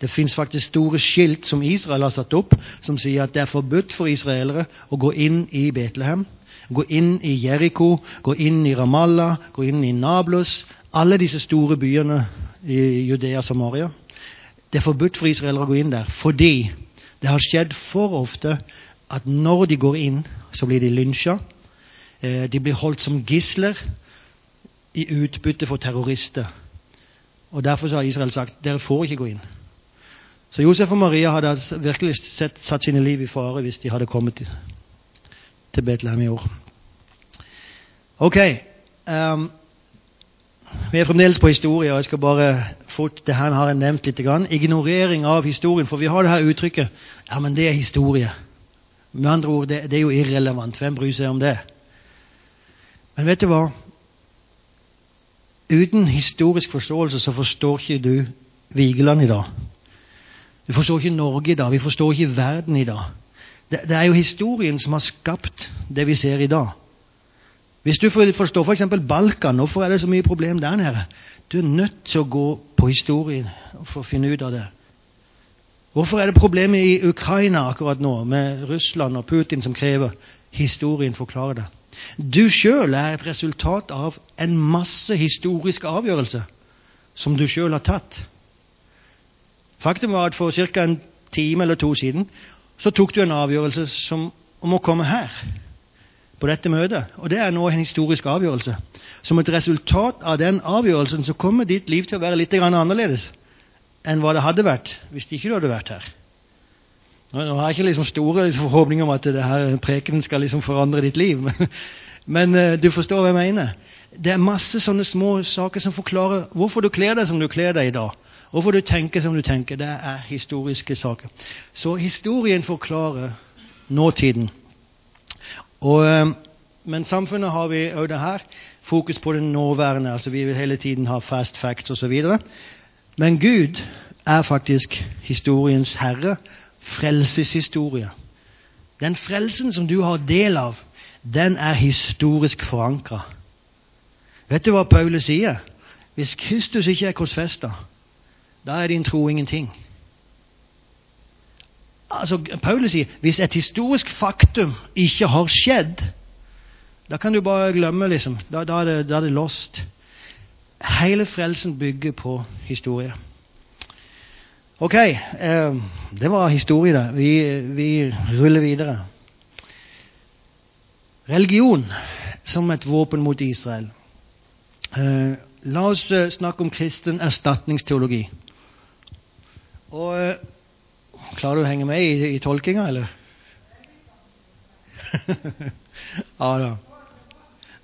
Det fins faktisk store skilt som Israel har satt opp, som sier at det er forbudt for israelere å gå inn i Betlehem, gå inn i Jeriko, gå inn i Ramallah, gå inn i Nablus, alle disse store byene i Judea og Samaria. Det er forbudt for israelere å gå inn der fordi det har skjedd for ofte at når de går inn, så blir de lynsja. Eh, de blir holdt som gisler i utbytte for terrorister. Og Derfor har Israel sagt dere får ikke gå inn. Så Josef og Maria hadde virkelig sett, satt sine liv i fare hvis de hadde kommet til, til Betlehem i år. Ok. Um, vi er fremdeles på historie, og jeg skal bare fort, det her har jeg nevnt litt. Ignorering av historien. For vi har det her uttrykket ja, men det er historie. Med andre ord, det, det er jo irrelevant. Hvem bryr seg om det? Men vet du hva? Uten historisk forståelse så forstår ikke du Vigeland i dag. Du forstår ikke Norge i dag. Vi forstår ikke verden i dag. Det, det er jo historien som har skapt det vi ser i dag. Hvis du forstår f.eks. For Balkan, hvorfor er det så mye problem der nede? Du er nødt til å gå på historien for å finne ut av det. Hvorfor er det problemer i Ukraina akkurat nå, med Russland og Putin som krever historien forklarer det? Du sjøl er et resultat av en masse historiske avgjørelser som du sjøl har tatt. Faktum var at for ca. en time eller to siden så tok du en avgjørelse som, om å komme her på dette møtet. Og det er nå en historisk avgjørelse. Som et resultat av den avgjørelsen så kommer ditt liv til å være litt annerledes enn hva det hadde vært hvis ikke du hadde vært her. Nå har jeg ikke liksom store liksom forhåpninger om at det her prekenen skal liksom forandre ditt liv, men, men uh, du forstår hva jeg mener. Det er masse sånne små saker som forklarer hvorfor du kler deg som du kler deg i dag. Hvorfor du tenker som du tenker. Det er historiske saker. Så historien forklarer nåtiden. Og, eh, men samfunnet har vi òg det her. Fokus på det nåværende. altså Vi vil hele tiden ha fast facts osv. Men Gud er faktisk historiens herre. Frelseshistorie. Den frelsen som du har del av, den er historisk forankra. Vet du hva Paulus sier? Hvis Kristus ikke er korsfesta, da er din tro ingenting. Altså, Paulus sier hvis et historisk faktum ikke har skjedd, da kan du bare glemme, liksom. Da, da, er, det, da er det lost. Hele frelsen bygger på historie. Ok, eh, det var historie, det. Vi, vi ruller videre. Religion som et våpen mot Israel. Eh, la oss eh, snakke om kristen erstatningsteologi. Og eh, Klarer du å henge med i, i tolkinga, eller? ja da.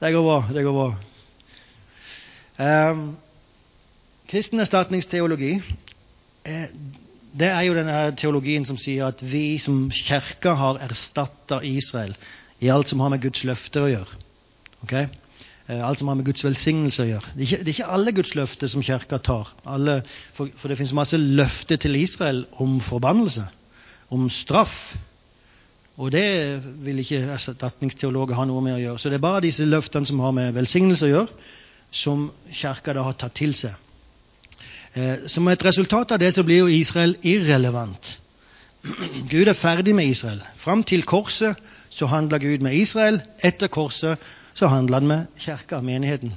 Det går bra. Det går bra. Um, kristen erstatningsteologi eh, det er jo denne teologien som sier at vi som kirke har erstatta Israel i alt som har med Guds løfter å gjøre. Okay? Eh, alt som har med Guds velsignelse å gjøre. Det er ikke, det er ikke alle Guds løfter som kirka tar. Alle, for, for, det finnes masse løfter til Israel om forbannelse, om straff. Og det vil ikke erstatningsteologer ha noe med å gjøre. Så det er bare disse løftene som har med velsignelse å gjøre, som kirka da har tatt til seg. Eh, som et resultat av det så blir jo Israel irrelevant. Gud er ferdig med Israel. Fram til korset så handla Gud med Israel. Etter korset så handler han med kirka, menigheten.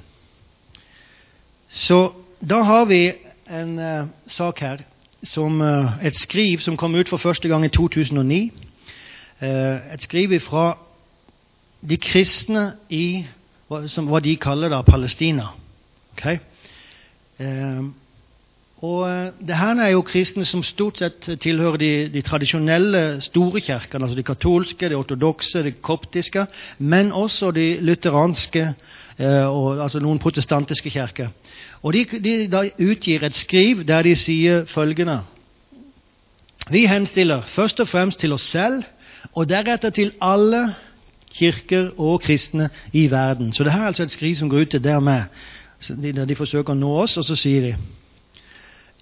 Så da har vi en uh, sak her, som uh, et skriv som kom ut for første gang i 2009. Uh, et skriv fra de kristne i hva, som, hva de kaller da Palestina. Okay? Og eh, det her er jo kristne som stort sett tilhører de, de tradisjonelle store kirkene, altså de katolske, de ortodokse, de koptiske, men også de lutheranske eh, og altså noen protestantiske kirker. Og de, de da utgir et skriv der de sier følgende Vi henstiller først og fremst til oss selv, og deretter til alle kirker og kristne i verden. Så det her er altså et skriv som går ut til der med. De, de forsøker å nå oss, og så sier de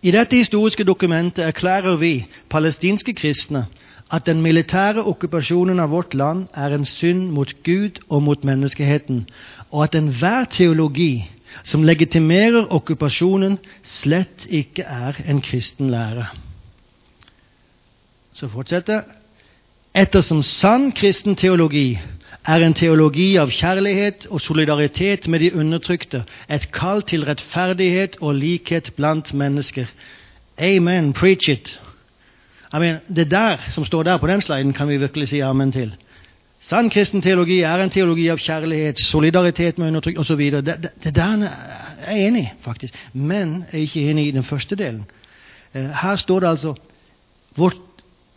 I dette historiske dokumentet erklærer vi palestinske kristne at den militære okkupasjonen av vårt land er en synd mot Gud og mot menneskeheten, og at enhver teologi som legitimerer okkupasjonen, slett ikke er en kristen lære. Så fortsetter Ettersom sann kristen teologi er en teologi av kjærlighet og solidaritet med de undertrykte, et kall til rettferdighet og likhet blant mennesker. Amen. Preach it. I mean, det der som står der på den sliden, kan vi virkelig si amen til. Sann kristen teologi er en teologi av kjærlighet, solidaritet med undertrykk osv. Det, det, det der er jeg enig i, faktisk. Men jeg er ikke enig i den første delen. Eh, her står det altså vårt,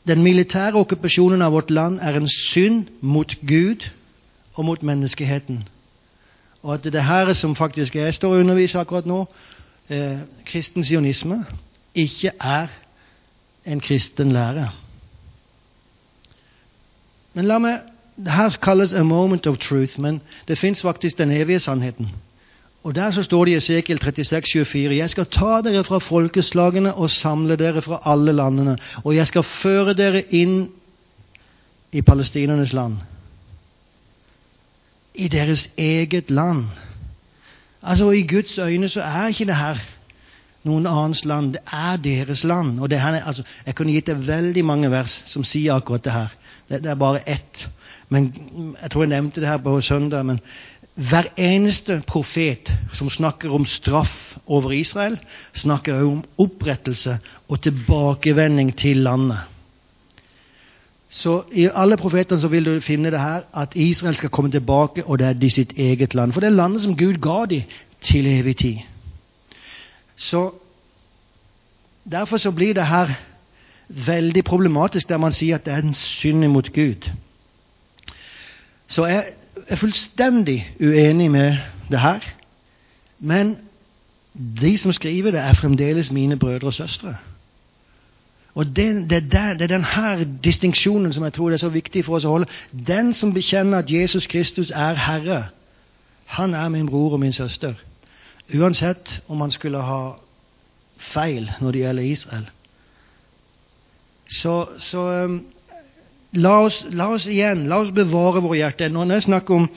Den militære okkupasjonen av vårt land er en synd mot Gud og mot menneskeheten. Og at det er her som faktisk jeg står og underviser akkurat nå, eh, kristen sionisme, ikke er en kristen lære. Men la meg det her kalles a moment of truth, men det fins faktisk den evige sannheten. Og Der så står det i Esekiel 36, 24, Jeg skal ta dere fra folkeslagene og samle dere fra alle landene, og jeg skal føre dere inn i palestinernes land. I deres eget land. Altså, I Guds øyne så er ikke det her noen annens land. Det er deres land. Og her, altså, jeg kunne gitt deg veldig mange vers som sier akkurat det her. Det, det er bare ett. Men Jeg tror jeg nevnte det her på søndag. men hver eneste profet som snakker om straff over Israel, snakker også om opprettelse og tilbakevending til landet. Så I alle profetene så vil du finne det her at Israel skal komme tilbake, og det er de sitt eget land. For det er landet som Gud ga dem til evig tid. Så Derfor så blir det her veldig problematisk der man sier at det er en synd imot Gud. Så jeg er fullstendig uenig med det her. Men de som skriver det, er fremdeles mine brødre og søstre. Og det, det, det, det er denne distinksjonen som jeg tror er så viktig for oss å holde. Den som bekjenner at Jesus Kristus er Herre, han er min bror og min søster. Uansett om han skulle ha feil når det gjelder Israel. Så, så um, la, oss, la, oss, igjen la oss bevare våre hjerter. Når jeg snakker om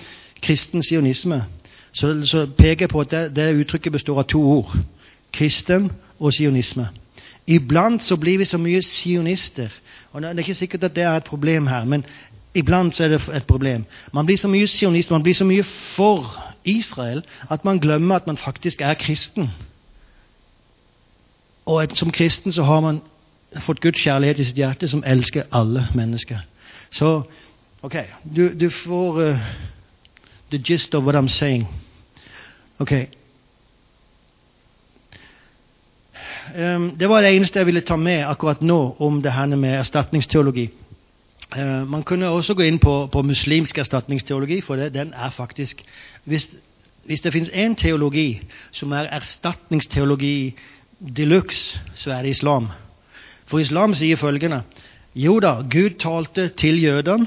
kristen sionisme, så, så, peker jeg på at det, det uttrykket består av to ord. Kristen og sionisme. Iblant så blir vi så mye sionister. og Det er ikke sikkert at det er et problem her, men iblant så er det et problem. Man blir så mye sionist, man blir så mye for Israel at man glemmer at man faktisk er kristen. Og som kristen så har man fått Guds kjærlighet i sitt hjerte, som elsker alle mennesker. Så ok, du, du får uh, the gist of what I'm saying. Ok. Um, det var det eneste jeg ville ta med akkurat nå om det her med erstatningsteologi. Uh, man kunne også gå inn på, på muslimsk erstatningsteologi, for det, den er faktisk Hvis, hvis det finnes én teologi som er erstatningsteologi de luxe, så er det islam. For islam sier følgende Jo da, Gud talte til jødene.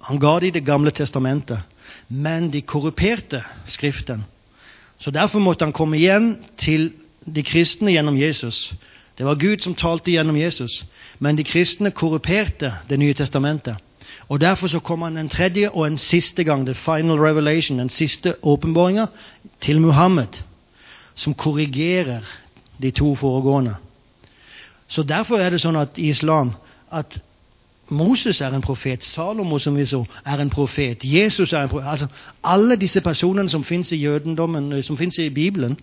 Han ga dem Det gamle testamentet. Men de korruperte Skriften. Så derfor måtte han komme igjen til de kristne gjennom Jesus. Det var Gud som talte gjennom Jesus. Men de kristne korruperte Det nye testamentet. Og Derfor så kom han en tredje og en siste gang, the final revelation, den siste åpenbaringa, til Muhammed, som korrigerer de to foregående. Så Derfor er det sånn at i islam at Moses er en profet, Salomo som vi så, er en profet, Jesus er en profet altså Alle disse personene som fins i jødendommen, som fins i Bibelen,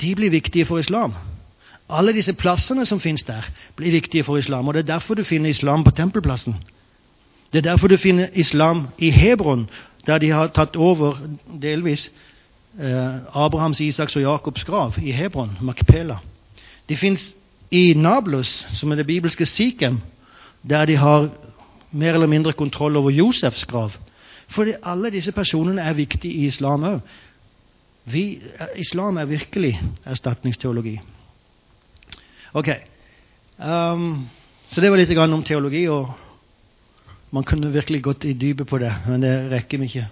de blir viktige for islam. Alle disse plassene som fins der, blir viktige for islam. Og Det er derfor du finner islam på tempelplassen. Det er derfor du finner islam i Hebron, der de har tatt over delvis eh, Abrahams, Isaks og Jakobs grav i Hebron, Makpela. De fins i Nablus, som er det bibelske Sikhem, der de har mer eller mindre kontroll over Josefs grav. For alle disse personene er viktige i islam òg. Islam er virkelig erstatningsteologi. Ok. Um, så det var litt om teologi, og man kunne virkelig gått i dypet på det, men det rekker vi ikke.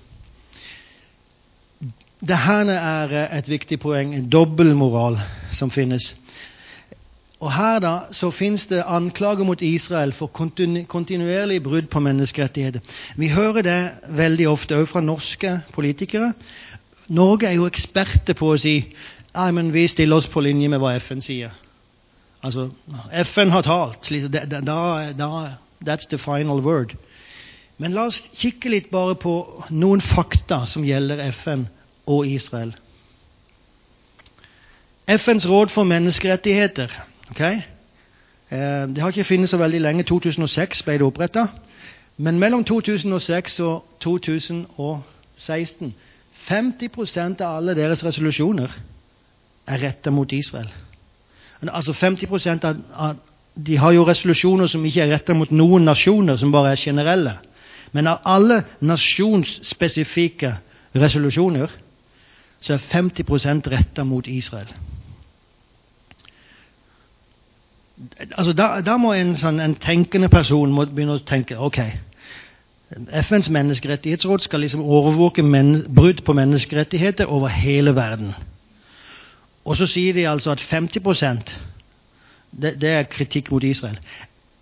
Dette er et viktig poeng, en dobbeltmoral som finnes. Og Her da, så finnes det anklager mot Israel for kontinu kontinuerlig brudd på menneskerettigheter. Vi hører det veldig ofte, også fra norske politikere. Norge er jo eksperter på å si Nei, men vi stiller oss på linje med hva FN sier. Altså, FN har talt. Da, da, da, that's the final word. Men la oss kikke litt bare på noen fakta som gjelder FN og Israel. FNs råd for menneskerettigheter okay? Eh, det har ikke funnet så veldig lenge. 2006 ble det oppretta. Men mellom 2006 og 2016 50% av alle deres resolusjoner er retta mot Israel. Altså 50 av, av De har jo resolusjoner som ikke er retta mot noen nasjoner, som bare er generelle. Men av alle nasjonsspesifikke resolusjoner så er 50% retta mot Israel. Altså, da, da, må en, sånn, en tenkende person begynne å tenke ok, FNs menneskerettighetsråd skal liksom overvåke brudd på menneskerettigheter over hele verden. Og så sier de altså at 50 det, det er kritikk mot Israel.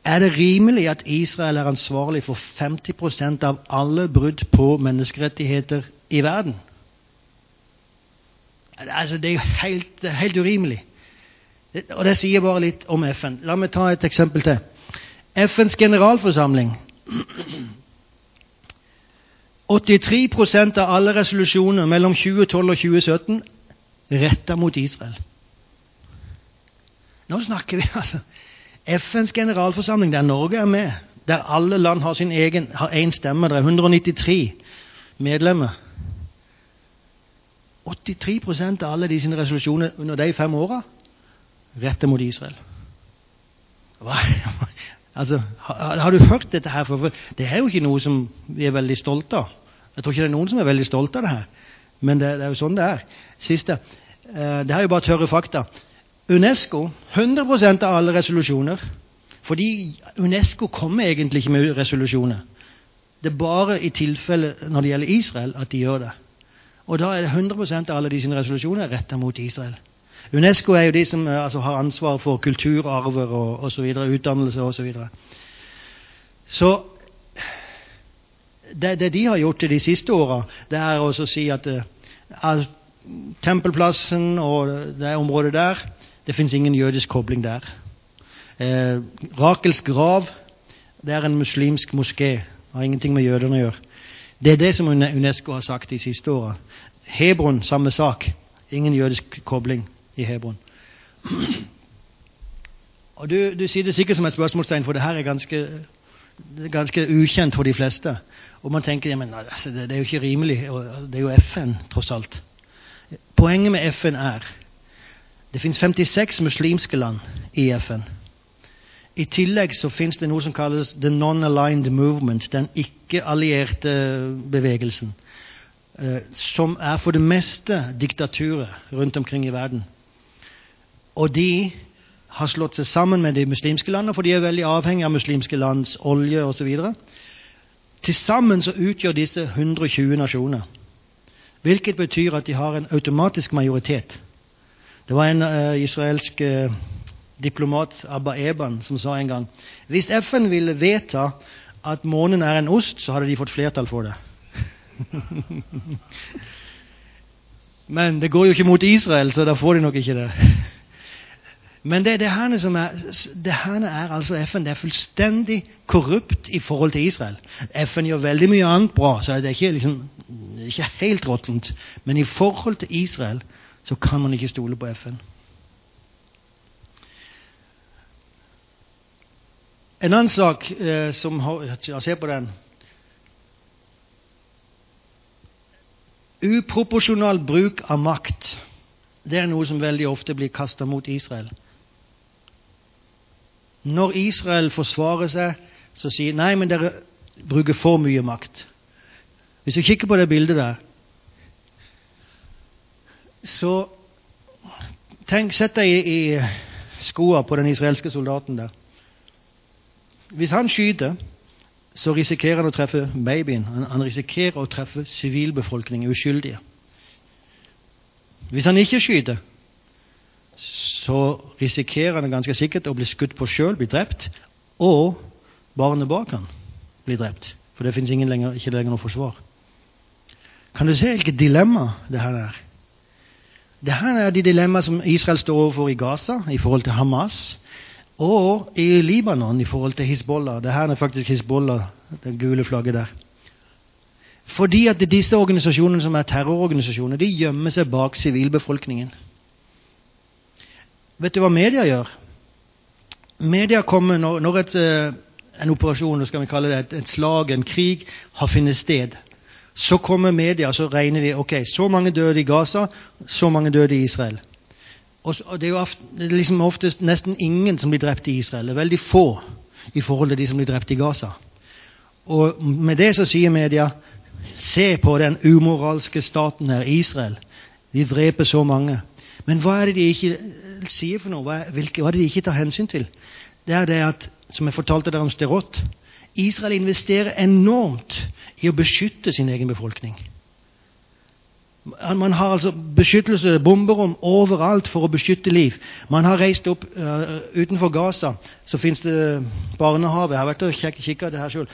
Er det rimelig at Israel er ansvarlig for 50% av alle brudd på menneskerettigheter i verden? Altså, det er jo helt, helt urimelig. Og det sier bare litt om FN. La meg ta et eksempel til. FNs generalforsamling 83% av alle resolusjoner mellom 2012 og 2017 retta mot Israel. Nå snakker vi altså FNs generalforsamling, der Norge er med, der alle land har sin egen, har én stemme. Det er 193 medlemmer. 83% av alle de sine resolusjoner under de fem åra retter mot Israel. Hva? Altså, har, har, du hørt dette her? For det er jo ikke noe som vi er veldig stolte av. Jeg tror ikke det er noen som er veldig stolte av det her. Men det, det er jo sånn det er. Siste. Eh, det er jo bare tørre fakta. Unesco 100% av alle resolusjoner. Fordi Unesco kommer egentlig ikke med resolusjoner. Det er bare i tilfelle når det gjelder Israel, at de gjør det. Og da er det 100 av alle de sine resolusjoner retta mot Israel. Unesco er jo de som eh, altså, har ansvar for kulturarver og osv., utdannelse osv. Så, videre. så det, det, de har gjort de siste åra, det er å si at uh, Tempelplassen og det området der Det fins ingen jødisk kobling der. Uh, Rakels grav det er en muslimsk moské. Har ingenting med jødene å gjøre. Det er det som Unesco har sagt de siste åra. Hebron, samme sak. Ingen jødisk kobling i Hebron. Og du, du sier det sikkert som et spørsmålstegn, for det her er ganske, ganske ukjent for de fleste. Og man tenker men, altså, det, er jo ikke rimelig. Det er jo FN, tross alt. Poenget med FN er det fins 56 muslimske land i FN. I tillegg så fins det noe som kalles the non-aligned movement, den ikke-allierte bevegelsen. Eh, som er for det meste diktaturet rundt omkring i verden. Og de har slått seg sammen med de muslimske landene, for de er veldig avhengige av muslimske lands olje osv. Til sammen så utgjør disse 120 nasjoner. Hvilket betyr at de har en automatisk majoritet. Det var en uh, israelsk uh, diplomat, Abba Eban, som sa en gang hvis FN ville vedta at månen er en ost, så hadde de fått flertall for det. Men det går jo ikke mot Israel, så da får de nok ikke det. Men det, det, her som er, det her er altså FN. Det er fullstendig korrupt i forhold til Israel. FN gjør veldig mye annet bra, så det er ikke, liksom, ikke helt råttent. Men i forhold til Israel så kan man ikke stole på FN. En annen sak eh, som har, Se på den. Uproporsjonal bruk av makt. Det er noe som veldig ofte blir kasta mot Israel. Når Israel forsvarer seg, så sier nei, men dere bruker for mye makt. Hvis du kikker på det bildet der, så tenk, Sett deg i, i skoa på den israelske soldaten der. Hvis han skyter, så risikerer han å treffe babyen. Han, han risikerer å treffe sivilbefolkningen, uskyldige. Hvis han ikke skyter, så risikerer han ganske sikkert å bli skutt på sjøl, bli drept, og barnet bak han blir drept. For det fins ikke lenger noe forsvar. Kan du se hvilket dilemma det her er? Det her er de dilemmaene som Israel står overfor i Gaza i forhold til Hamas, og i Libanon i forhold til Hizbollah. Det her er faktisk Hizbollah, det gule flagget der. Fordi at disse organisasjonene som er terrororganisasjoner, de gjemmer seg bak sivilbefolkningen. Vet du hva media gjør? Media kommer når, når et, eh, en operasjon, skal vi kalle det et, et slag, en krig, har funnet sted. Så kommer media så regner de ok, så mange døde i Gaza, så mange døde i Israel. Og, Det er jo liksom oftest nesten ingen som blir drept i Israel. Det er veldig få i forhold til de som blir drept i Gaza. Og Med det så sier media se på den umoralske staten her, Israel. De dreper så mange. Men hva er det de ikke sier for noe? Hva hvilke, hva er det de ikke tar hensyn til? Det er det at, som jeg fortalte dere om Sterot Israel investerer enormt i å beskytte sin egen befolkning. Man har altså beskyttelse, bomberom overalt for å beskytte liv. Man har reist opp uh, utenfor Gaza, så fins det barnehavet. Jeg har vært og kikka det her sjøl.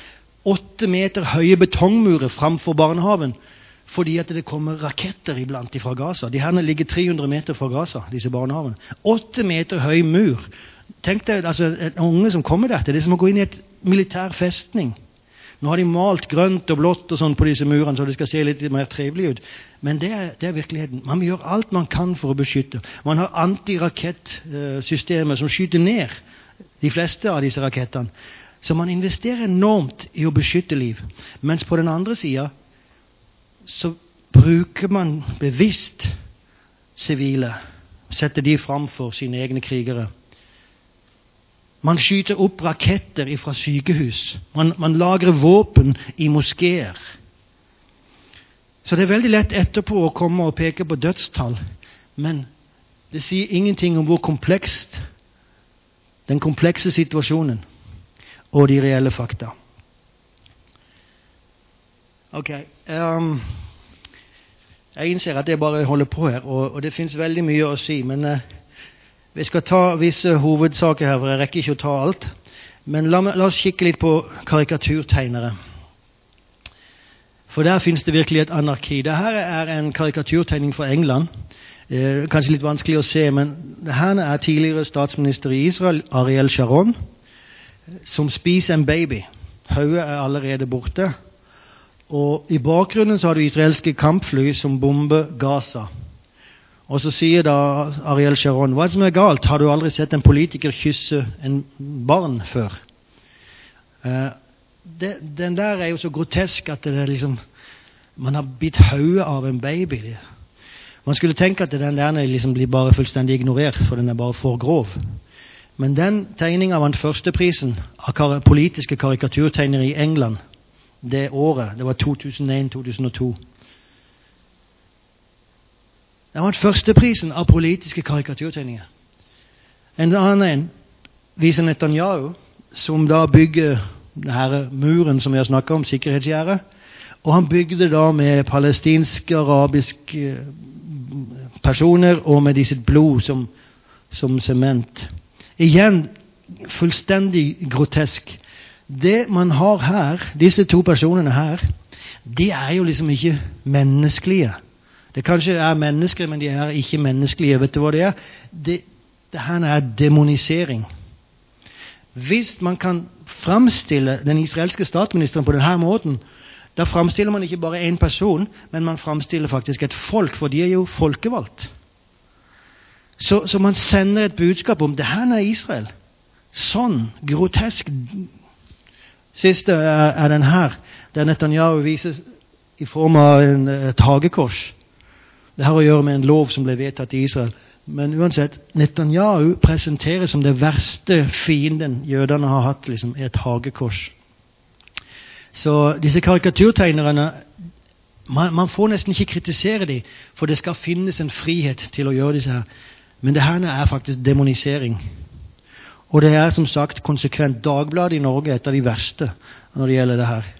Åtte meter høye betongmurer framfor barnehaven fordi at det kommer raketter iblant fra Gaza. De her ligger 300 meter fra Gaza, disse barnehavene. Åtte meter høy mur. Tenk deg altså, en unge som kommer der. Det er som å gå inn i et militær festning. Nå har de malt grønt og blått og sånn på disse murene, så det skal se litt mer trivelig ut. Men det er, det er, virkeligheten. Man gjør alt man kan for å beskytte. Man har antirakettsystemer som skyter ned de fleste av disse rakettene. Så man investerer enormt i å beskytte liv. Mens på den andre sida så bruker man bevisst sivile. Setter de framfor sine egne krigere. Man skyter opp raketter fra sykehus. Man, man lagrer våpen i moskeer. Så det er veldig lett etterpå å komme og peke på dødstall. Men det sier ingenting om hvor komplekst den komplekse situasjonen og de reelle fakta. Ok. Um, jeg innser at jeg bare holder på her, og, og det fins veldig mye å si. Men uh, vi skal ta visse hovedsaker her, for jeg rekker ikke å ta alt. Men la, la oss kikke litt på karikaturtegnere. For der fins det virkelig et anarki. Dette er en karikaturtegning fra England. Eh, kanskje litt vanskelig å se, men her er tidligere statsminister i Israel, Ariel Sharon, som spiser en baby. Hodet er allerede borte. Og I bakgrunnen så har du israelske kampfly som bomber Gaza. Og Så sier da Ariel Sharon hva er det som er galt? Har du aldri sett en politiker kysse en barn før? Uh, det, den der er jo så grotesk at det er liksom man har bitt hodet av en baby. Man skulle tenke at den der liksom blir bare fullstendig ignorert, for den er bare for grov. Men den tegninga vant førsteprisen av politiske karikaturtegnere i England det året. Det var 2001-2002. Det vant førsteprisen av politiske karikaturtegninger. En annen en viser Netanyahu, som da bygger denne muren som vi har snakka om, sikkerhetsgjerdet. Og han bygde da med palestinske, arabiske eh, personer og med de sitt blod som sement. Igjen fullstendig grotesk. Det man har her, disse to personene her, de er jo liksom ikke menneskelige. Det kanskje er mennesker, men de er ikke menneskelige. Vet du hva det er? Det, det her er demonisering. Hvis man kan framstille den israelske statsministeren på denne måten, da framstiller man ikke bare én person, men man framstiller faktisk et folk, for de er jo folkevalgt. Så, så man sender et budskap om det her er Israel. Sånn grotesk. Siste er, er den her, der Netanyahu vises i form av en, et hagekors. Det har å gjøre med en lov som ble vedtatt i Israel. Men uansett, Netanyahu presenteres som det verste fienden jødene har hatt, liksom, et hagekors. Så disse karikaturtegnerne man, man, får nesten ikke kritisere dem, for det skal finnes en frihet til å gjøre disse her. Men det her er faktisk demonisering. Og det er som sagt konsekvent. Dagbladet i Norge et av de verste når det gjelder det her.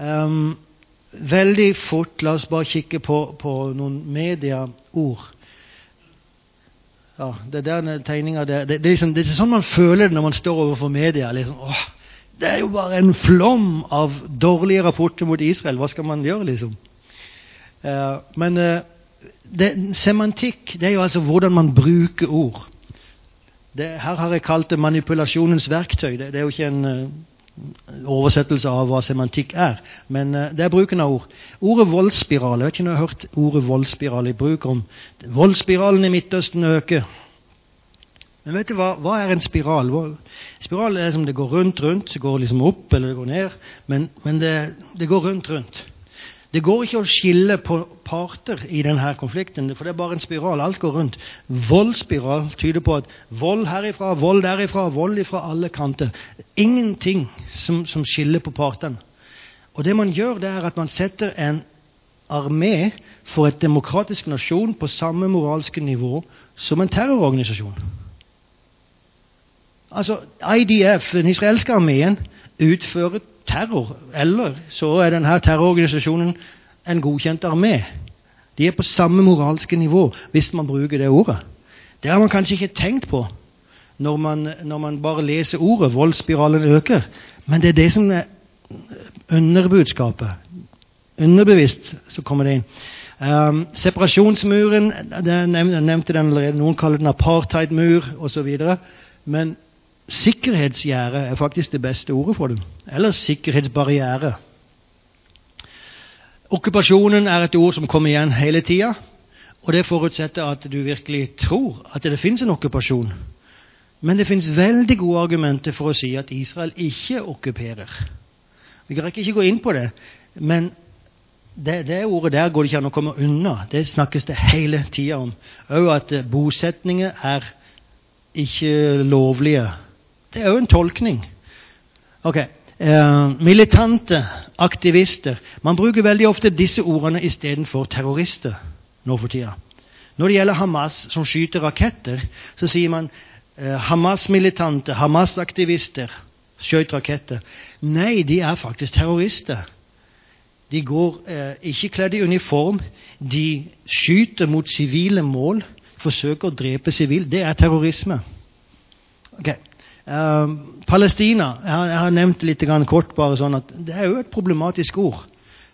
Um, veldig fort La oss bare kikke på, på noen mediaord. Ja, det der tegninga det, det, er liksom, det er sånn man føler det når man står overfor media. Liksom, åh, det er jo bare en flom av dårlige rapporter mot Israel. Hva skal man gjøre, liksom? Uh, men eh, det, semantikk det er jo altså hvordan man bruker ord. Det, her har jeg kalt det manipulasjonens verktøy. Det, det er jo ikke en uh, oversettelse av hva semantikk er, men uh, det er bruken av ord. Ordet voldsspiral Jeg vet ikke om jeg har hørt ordet voldsspiral i bruk om Voldsspiralen i Midtøsten øker. Men vet du hva, hva er en spiral? Spiral er som det går rundt, rundt. Det går liksom opp eller det går ned. Men, men det, det går rundt, rundt. Det går ikke å skille på parter i denne konflikten, for det er bare en spiral. Alt går rundt. Voldsspiral tyder på at vold herifra, vold derifra, vold ifra alle kanter. Ingenting som, som skiller på partene. Og det man gjør, det er at man setter en armé for et demokratisk nasjon på samme moralske nivå som en terrororganisasjon. Altså, IDF, den israelske armeen, utfører terror. Eller så er denne terrororganisasjonen en godkjent armé. De er på samme moralske nivå, hvis man bruker det ordet. Det har man kanskje ikke tenkt på når man, når man bare leser ordet 'voldsspiralen øker'. Men det er det som er underbudskapet. Underbevisst så kommer det inn. Um, separasjonsmuren jeg nevnte den allerede. Noen kaller den apartheidmur osv. Men Sikkerhetsgjerde er faktisk det beste ordet for det. Eller sikkerhetsbarriere. Okkupasjonen er et ord som kommer igjen hele tida. Og det forutsetter at du virkelig tror at det finnes en okkupasjon. Men det finnes veldig gode argumenter for å si at Israel ikke okkuperer. Vi kan ikke gå inn på det, men det, det ordet der går det ikke an å komme unna. Det snakkes det hele tida om. Òg at bosetninger er ikke lovlige det er jo en tolkning. Ok, eh, Militante, aktivister Man bruker veldig ofte disse ordene istedenfor terrorister nå for tida. Når det gjelder Hamas, som skyter raketter, så sier man eh, Hamas-militante, Hamas-aktivister skjøt raketter. Nei, de er faktisk terrorister. De går eh, ikke kledd i uniform. De skyter mot sivile mål, forsøker å drepe sivile. Det er terrorisme. Okay. Uh, Palestina jeg har, jeg har, nevnt litt kort bare sånn at Det er jo et problematisk ord.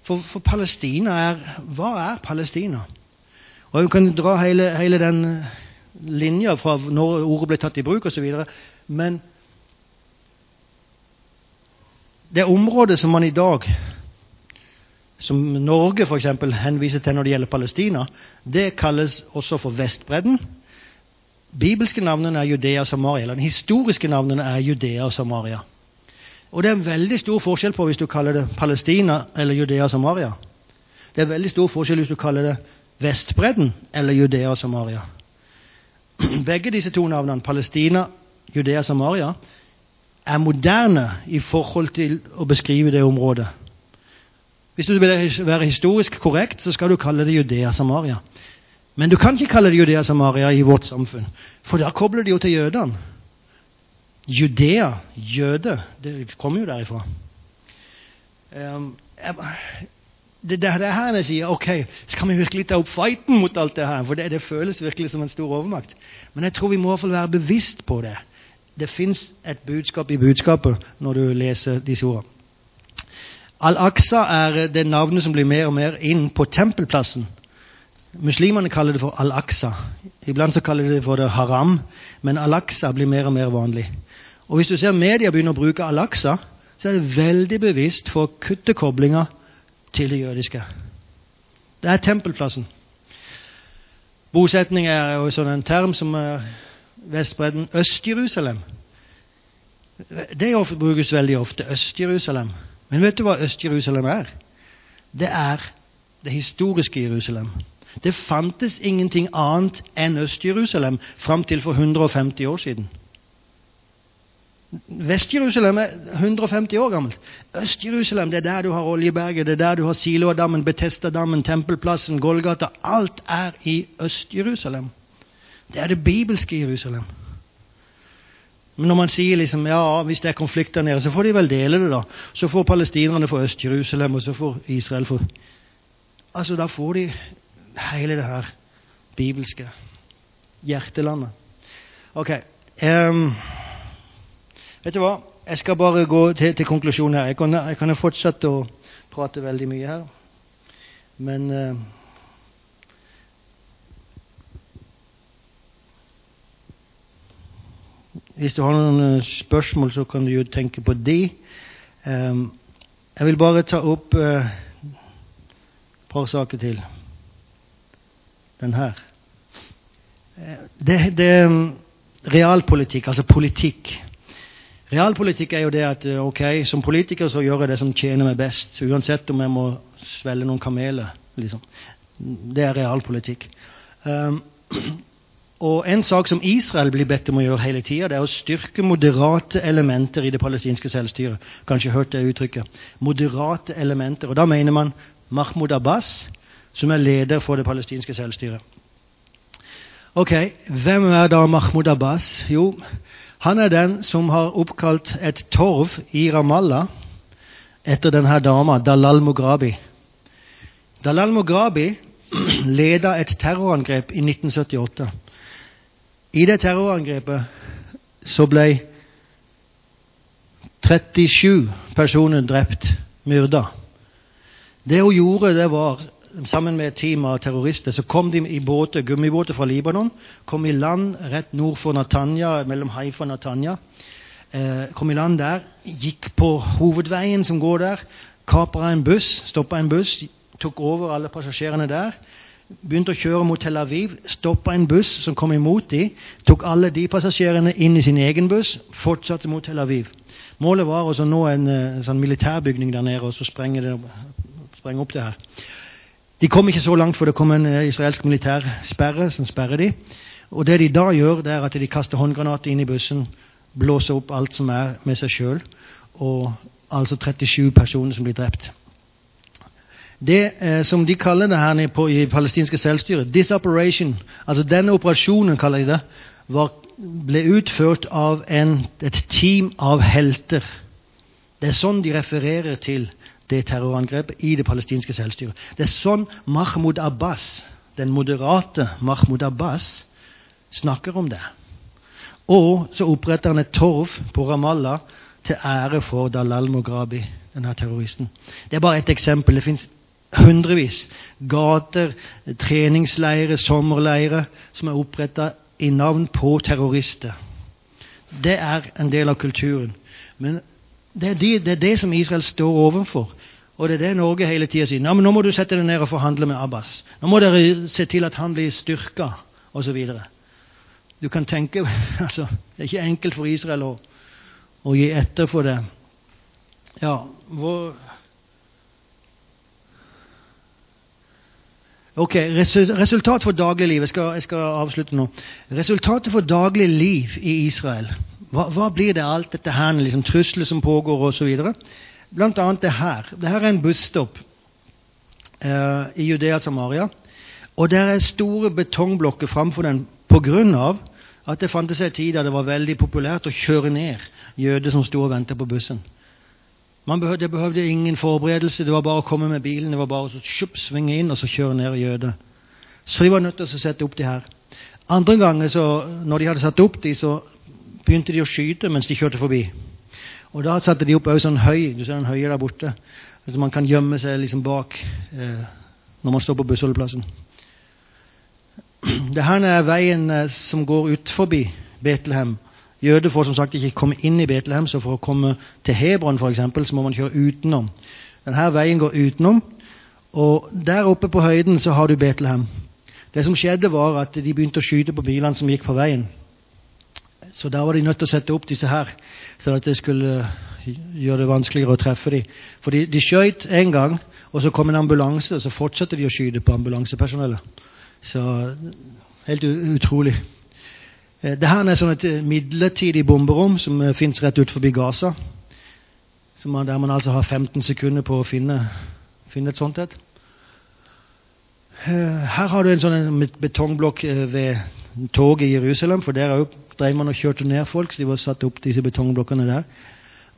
For, for Palestina er Hva er Palestina? Og Vi kan dra hele, hele den linja fra når ordet ble tatt i bruk osv. Men det området som man i dag som Norge f.eks. henviser til når det gjelder Palestina, det kalles også for Vestbredden bibelske navnene er Judea og Samaria. Den historiske navnene er Judea og Samaria. Og det er en veldig stor forskjell på hvis du kaller det Palestina eller Judea og Samaria. Det er veldig stor forskjell hvis du kaller det Vestbredden eller Judea og Samaria. Begge disse to navnene, Palestina, Judea og Samaria, er moderne i forhold til å beskrive det området. Hvis du vil være historisk korrekt, så skal du kalle det Judea Samaria. Men du kan ikke kalle det Judea Samaria i vårt samfunn, for da kobler de jo til jødene. Judea, jøde, det kommer jo derifra. Um, det, det, det her jeg sier ok, skal vi virkelig ta opp fighten mot alt det her? For det, det føles virkelig som en stor overmakt. Men jeg tror vi må i hvert fall være bevisst på det. Det fins et budskap i budskapet når du leser disse ordene. Al-Aqsa er det navnet som blir mer og mer inn på tempelplassen Muslimene kaller det for al-Aqsa. Iblant så kaller de det for det haram, men al-Aqsa blir mer og mer vanlig. Og Hvis du ser media begynner å bruke al-Aqsa, så er det veldig bevisst for å kutte koblinga til det jødiske. Det er tempelplassen. Bosetning er jo sånn en term som er Vestbredden Øst-Jerusalem. Det brukes veldig ofte. Øst-Jerusalem. Men vet du hva Øst-Jerusalem er? Det er det historiske Jerusalem. Det fantes ingenting annet enn Øst-Jerusalem fram til for 150 år siden. Vest-Jerusalem er 150 år gammelt. Øst-Jerusalem det er der du har Oljeberget, det er der du har Siloadammen, Betestadammen, Tempelplassen, Golgata. Alt er i Øst-Jerusalem. Det er det bibelske Jerusalem. Men når man sier liksom, ja, hvis det er konflikter nede, så får de vel dele det, da. Så får palestinerne for Øst-Jerusalem, og så får Israel for Altså, da får de hele det her bibelske hjertelandet. Ok. Um, vet du hva? Jeg skal bare gå til, til konklusjonen her. Jeg kan, jeg kan fortsette å prate veldig mye her, men uh, Hvis du har noen eh, spørsmål, så kan du jo tenke på de. Um, jeg vil bare ta opp uh, et par saker til. Den her. Det, det Realpolitikk, altså politikk. Realpolitikk er jo det at ok, som politiker så gjør jeg det som tjener meg best. Uansett om jeg må svelge noen kameler. Liksom. Det er realpolitikk. Um, og En sak som Israel blir bedt om å gjøre hele tida, er å styrke moderate elementer i det palestinske selvstyret. Kanskje hørt det uttrykket. Moderate elementer. Og Da mener man Mahmoud Abbas, som er leder for det palestinske selvstyret. Ok, Hvem er da Mahmoud Abbas? Jo, han er den som har oppkalt et torv i Ramallah etter denne dama, Dalal Mughrabi. Dalal Mughrabi leda et terrorangrep i 1978. I det terrorangrepet så ble 37 personer drept, myrda. Det hun gjorde, det var sammen med et team av terrorister så kom de i båter, gummibåter fra Libanon. Kom i land rett nord for Natanya, mellom Haifa og Natanya. Eh, kom i land der, gikk på hovedveien som går der. Kapra en buss, stoppa en buss, tok over alle passasjerene der begynte å kjøre mot Tel Aviv, stoppa en buss som kom imot dem, tok alle de passasjerene inn i sin egen buss, fortsatte mot Tel Aviv. Målet var å nå en, en, sånn militærbygning der nede og så sprenge opp det her. De kom ikke så langt, for det kom en israelsk israelsk militærsperre som sperrer de. Og det de da gjør, det er at de kaster håndgranater inn i bussen, blåser opp alt som er med seg sjøl, og altså 37 personer som blir drept. Det eh, som de kaller det her nede på, i palestinske selvstyret, this operation, altså denne operasjonen, kaller de det, var, ble utført av en, et team av helter. Det er sånn de refererer til det terrorangrepet i det palestinske selvstyret. Det er sånn Mahmoud Abbas, den moderate Mahmoud Abbas, snakker om det. Og så oppretter han et torv på Ramallah til ære for Dalal Mughrabi, denne terroristen. Det er bare ett eksempel. Det fins hundrevis. Gater, treningsleirer, sommerleirer som er oppretta i navn på terrorister. Det er en del av kulturen. Men det er, de, det er det, som Israel står overfor. Og det er det Norge hele tida sier. nå må du sette deg ned og forhandle med Abbas. Nå må dere se til at han blir styrka, osv. Du kan tenke altså, Det er ikke enkelt for Israel å, å gi etter for det. Ja, hvor Ok, Resultat for daglig liv. Jeg jeg skal, avslutte nå. Resultatet for daglig liv i Israel. Hva, hva blir det alt dette her, liksom trusler som pågår osv.? Blant annet det her. Det her er en busstopp eh, i Judea Samaria. Og det er store betongblokker framfor den pga. at det fantes en tid da det var veldig populært å kjøre ned jøder som sto og ventet på bussen. Man behøvde, det behøvde ingen forberedelse. Det var bare å komme med bilen. Det var bare å svinge inn og så kjøre ned Jøde. Så de var nødt til å sette opp de her. Andre ganger, så, når de hadde satt opp de, så begynte de å skyte mens de kjørte forbi. Og da satte de opp sånn høy. Du ser den høye der borte. Så man kan gjemme seg liksom bak eh, når man står på bussholdeplassen. Det her er veien eh, som går ut forbi Betlehem Jøder får som sagt ikke komme inn i Betlehem, så for å komme til Hebron for eksempel, så må man kjøre utenom. Denne veien går utenom, og der oppe på høyden så har du Betlehem. Det som skjedde, var at de begynte å skyte på bilene som gikk på veien. Så da var de nødt til å sette opp disse her, sånn at det skulle gjøre det vanskeligere å treffe dem. For de, de skjøt én gang, og så kom en ambulanse, og så fortsatte de å skyte på ambulansepersonellet. Så helt utrolig. Eh, det her er sånn et eh, midlertidig bomberom som eh, fins rett ut forbi Gaza. Man, der man altså har 15 sekunder på å finne, finne et sånt et. Her har du en sånn betongblokk ved, toget i Jerusalem, for der òg drev man og kjørte ned folk, så de var satt opp disse betongblokkene der.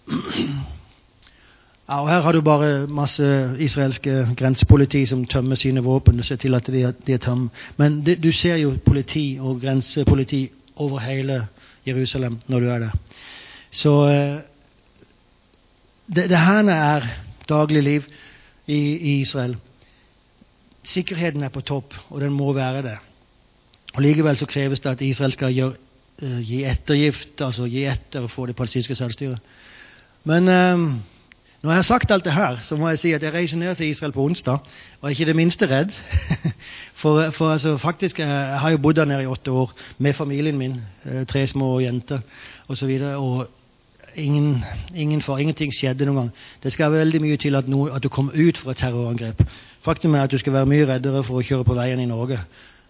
Ja, og Her har du bare masse israelske grensepoliti som tømmer sine våpen og ser til at de, er- de er tømme. Men det, du ser jo politi og grensepoliti over hele Jerusalem når du er der. Så eh, det, det her er dagligliv i, i Israel. Sikkerheten er på topp, og den må være det. Og Likevel så kreves det at Israel skal gjøre, uh, gi ettergift, altså gi etter og få det palestinske selvstyret. Men eh, når jeg har sagt alt det her, så må jeg si at jeg reiser ned til Israel på onsdag og er ikke det minste redd. For, for altså, faktisk, jeg jeg har jo bodd der nede i åtte år med familien min. eh, Tre små jenter osv. Og, så og ingen, ingen for, ingenting skjedde noen gang. Det skal veldig mye til at, no, at du kommer ut fra et terrorangrep. Faktum er at du skal være mye reddere for å kjøre på veien i Norge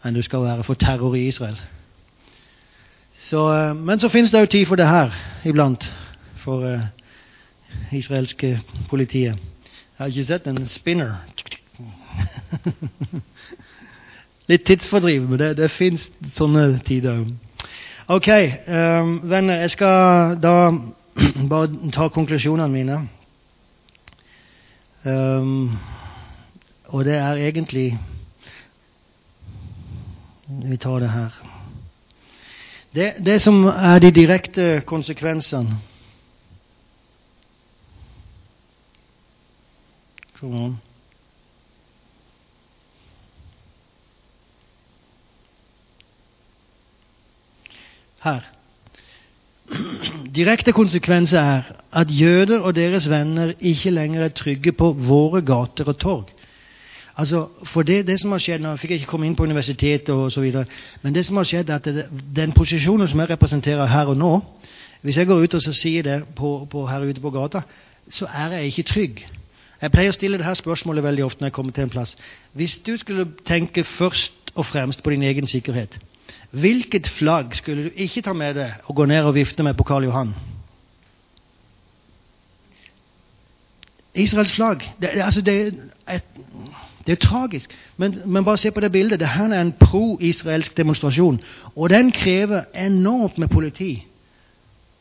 enn du skal være for terror i Israel. Så, eh, men så finnes det jo tid for det her iblant. For uh, israelske politiet. Jeg har ikke sett en spinner. Litt tidsfordriv, men det, det fins sånne tider. Ok, um, venner. Jeg skal da bare ta konklusjonene mine. Um, og det er egentlig Vi tar det her. Det, det som er de direkte konsekvensene Come on. Her. Direkte konsekvens er at jøder og deres venner ikke lenger er trygge på våre gater og torg. Altså, for det, det som har skjedd, Nå fikk jeg ikke komme inn på universitetet, videre, men det som har skjedd er at det, den posisjonen som jeg representerer her og nå Hvis jeg går ut og sier det på, på her ute på gata, så er jeg ikke trygg. Jeg pleier å stille dette spørsmålet veldig ofte når jeg kommer til en plass. Hvis du skulle tenke først og fremst på din egen sikkerhet, hvilket flagg skulle du ikke ta med deg og gå ned og vifte med på Karl Johan? Israels flagg. Det, altså det, er det er tragisk. Men, men bare se på det bildet. Dette er en pro-israelsk demonstrasjon. Og den krever enormt med politi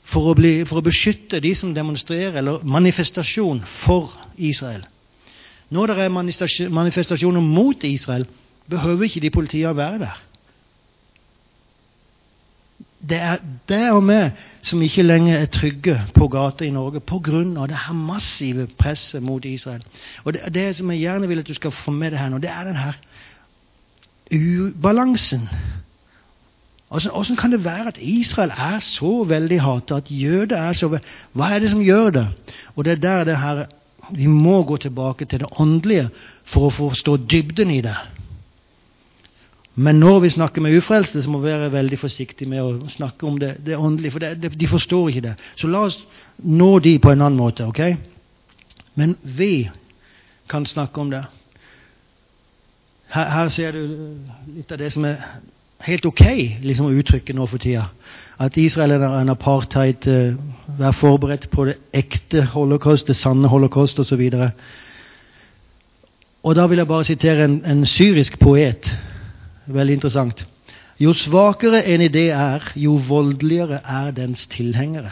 for å, bli, for å beskytte de som demonstrerer, eller manifestasjon for Israel. Når det er manifestasjoner mot Israel, behøver ikke de politiene være der. Det er det og vi som ikke lenger er trygge på gata i Norge pga. det her massive presset mot Israel. Og det, det som jeg gjerne vil at du skal få med deg her nå, det er den her ubalansen. Hvordan, hvordan kan det være at Israel er så veldig hatet, at jøder er så veldig Hva er det som gjør det? Og det er der det her Vi må gå tilbake til det åndelige for å forstå dybden i det. Men når vi snakker med ufrelste, så må vi være veldig forsiktige med å snakke om det, det åndelige, for det, det, de forstår ikke det. Så la oss nå de på en annen måte, ok? Men vi kan snakke om det. Her, her ser du litt av det som er helt ok liksom, å uttrykke nå for tida. At Israel er en apartheid, eh, vær forberedt på det ekte holocaust, det sanne holocaust osv. Og, og da vil jeg bare sitere en, en syrisk poet. Veldig interessant. Jo svakere en idé er, jo voldeligere er dens tilhengere.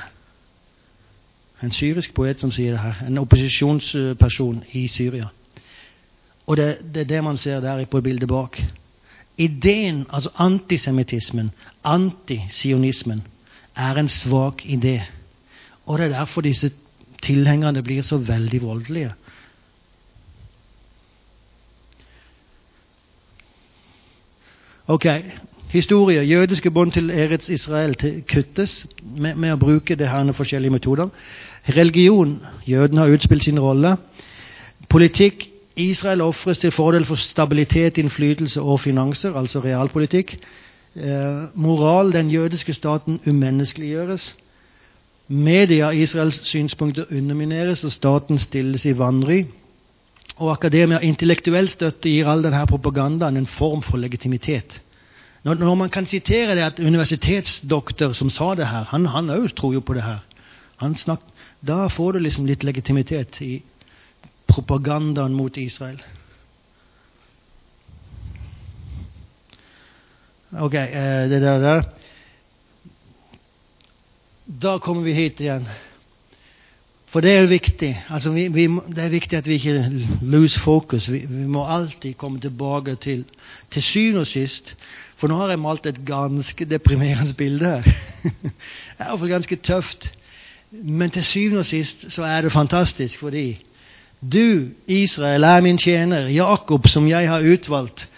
En syrisk poet som sier det her. En opposisjonsperson i Syria. Og det, det er det man ser der på bildet bak. Ideen, altså antisemittismen, antisionismen, er en svak idé. Og det er derfor disse tilhengerne blir så veldig voldelige. Ok, historie. Jødiske bånd til Eretz Israel kuttes med, med å bruke det her forskjellige metoder. Religion. Jødene har utspilt sin rolle. Politikk. Israel ofres til fordel for stabilitet, innflytelse og finanser, altså realpolitikk. Eh, moral. Den jødiske staten umenneskeliggjøres. Media, Israels synspunkter undermineres, og staten stilles i vanry. Og akademia, intellektuell støtte, gir all denne propagandaen en form for legitimitet. Når, når man kan sitere det at universitetsdoktor som sa det her, han òg tror jo på det her. Snak, da får du liksom litt legitimitet i propagandaen mot Israel. Ok, eh, det der, der. Da kommer vi hit igjen. For det er viktig. Altså, vi, vi, det er viktig at vi ikke lose focus. Vi, vi må alltid komme tilbake til til syvende og sist. For nå har jeg malt et ganske deprimerende bilde her. Det er iallfall ganske tøft. Men til syvende og sist så er det fantastisk fordi du, Israel, er min tjener, Jakob, som jeg har utvalgt.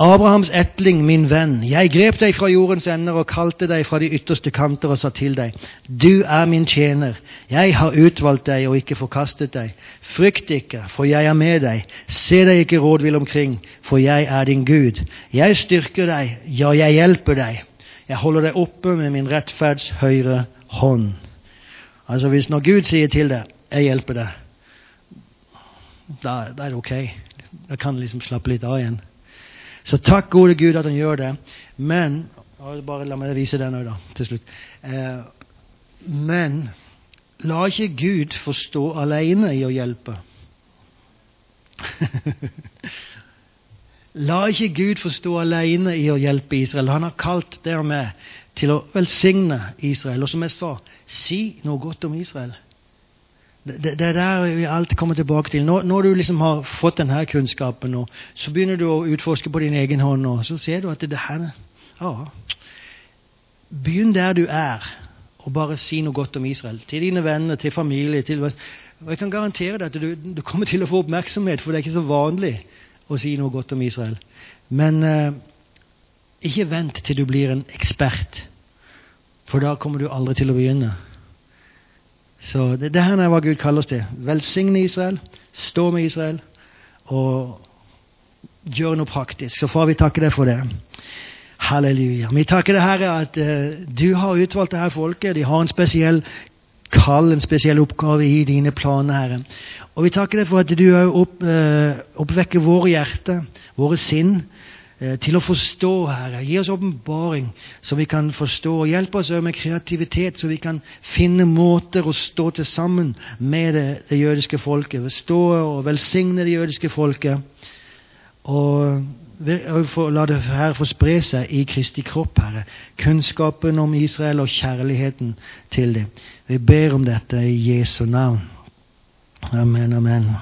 Abrahams etling, min venn, jeg grep deg fra jordens ender og kalte deg fra de ytterste kanter og sa til deg, du er min tjener, jeg har utvalgt deg og ikke forkastet deg. Frykt ikke, for jeg er med deg. Se deg ikke rådvill omkring, for jeg er din Gud. Jeg styrker deg, ja, jeg hjelper deg. Jeg holder deg oppe med min rettferds høyre hånd. Altså Hvis når Gud sier til deg 'jeg hjelper deg', da, da er det ok. Da kan du liksom slappe litt av igjen. Så takk gode Gud at han gjør det. Men Bare la meg vise den òg, da, til slutt. Eh, men la ikke Gud få stå alene i å hjelpe. la ikke Gud få stå alene i å hjelpe Israel. Han har kalt dere med til å velsigne Israel. Og som jeg sa, si noe godt om Israel. Det, det er der vi alltid kommer tilbake til. Når, når, du liksom har fått denne kunnskapen, og så begynner du å utforske på din egen hånd, og så ser du at det her ja, Begynn der du er, og bare si noe godt om Israel. Til dine venner, til familie. Til, og Jeg kan garantere deg at du, du, kommer til å få oppmerksomhet, for det er ikke så vanlig å si noe godt om Israel. Men eh, ikke vent til du blir en ekspert, for da kommer du aldri til å begynne. Så det, det her er hva Gud kaller oss til. Velsigne Israel, stå med Israel og gjøre noe praktisk. Så far, vi takker deg for det. Halleluja. Vi takker deg, Herre, at uh, du har utvalgt dette folket. De har en spesiell kall, en spesiell oppgave i dine planer, Herre. Og vi takker deg for at du opp, uh, oppvekker våre hjerter, våre sinn, til å forstå, Herre. Gi oss åpenbaring, så vi kan forstå. og Hjelp oss med kreativitet, så vi kan finne måter å stå til sammen med det, det jødiske folket. Stå og velsigne det jødiske folket. Og, og la det her få spre seg i Kristi kropp, Herre. Kunnskapen om Israel og kjærligheten til dem. Vi ber om dette i Jesu navn. Amen, amen.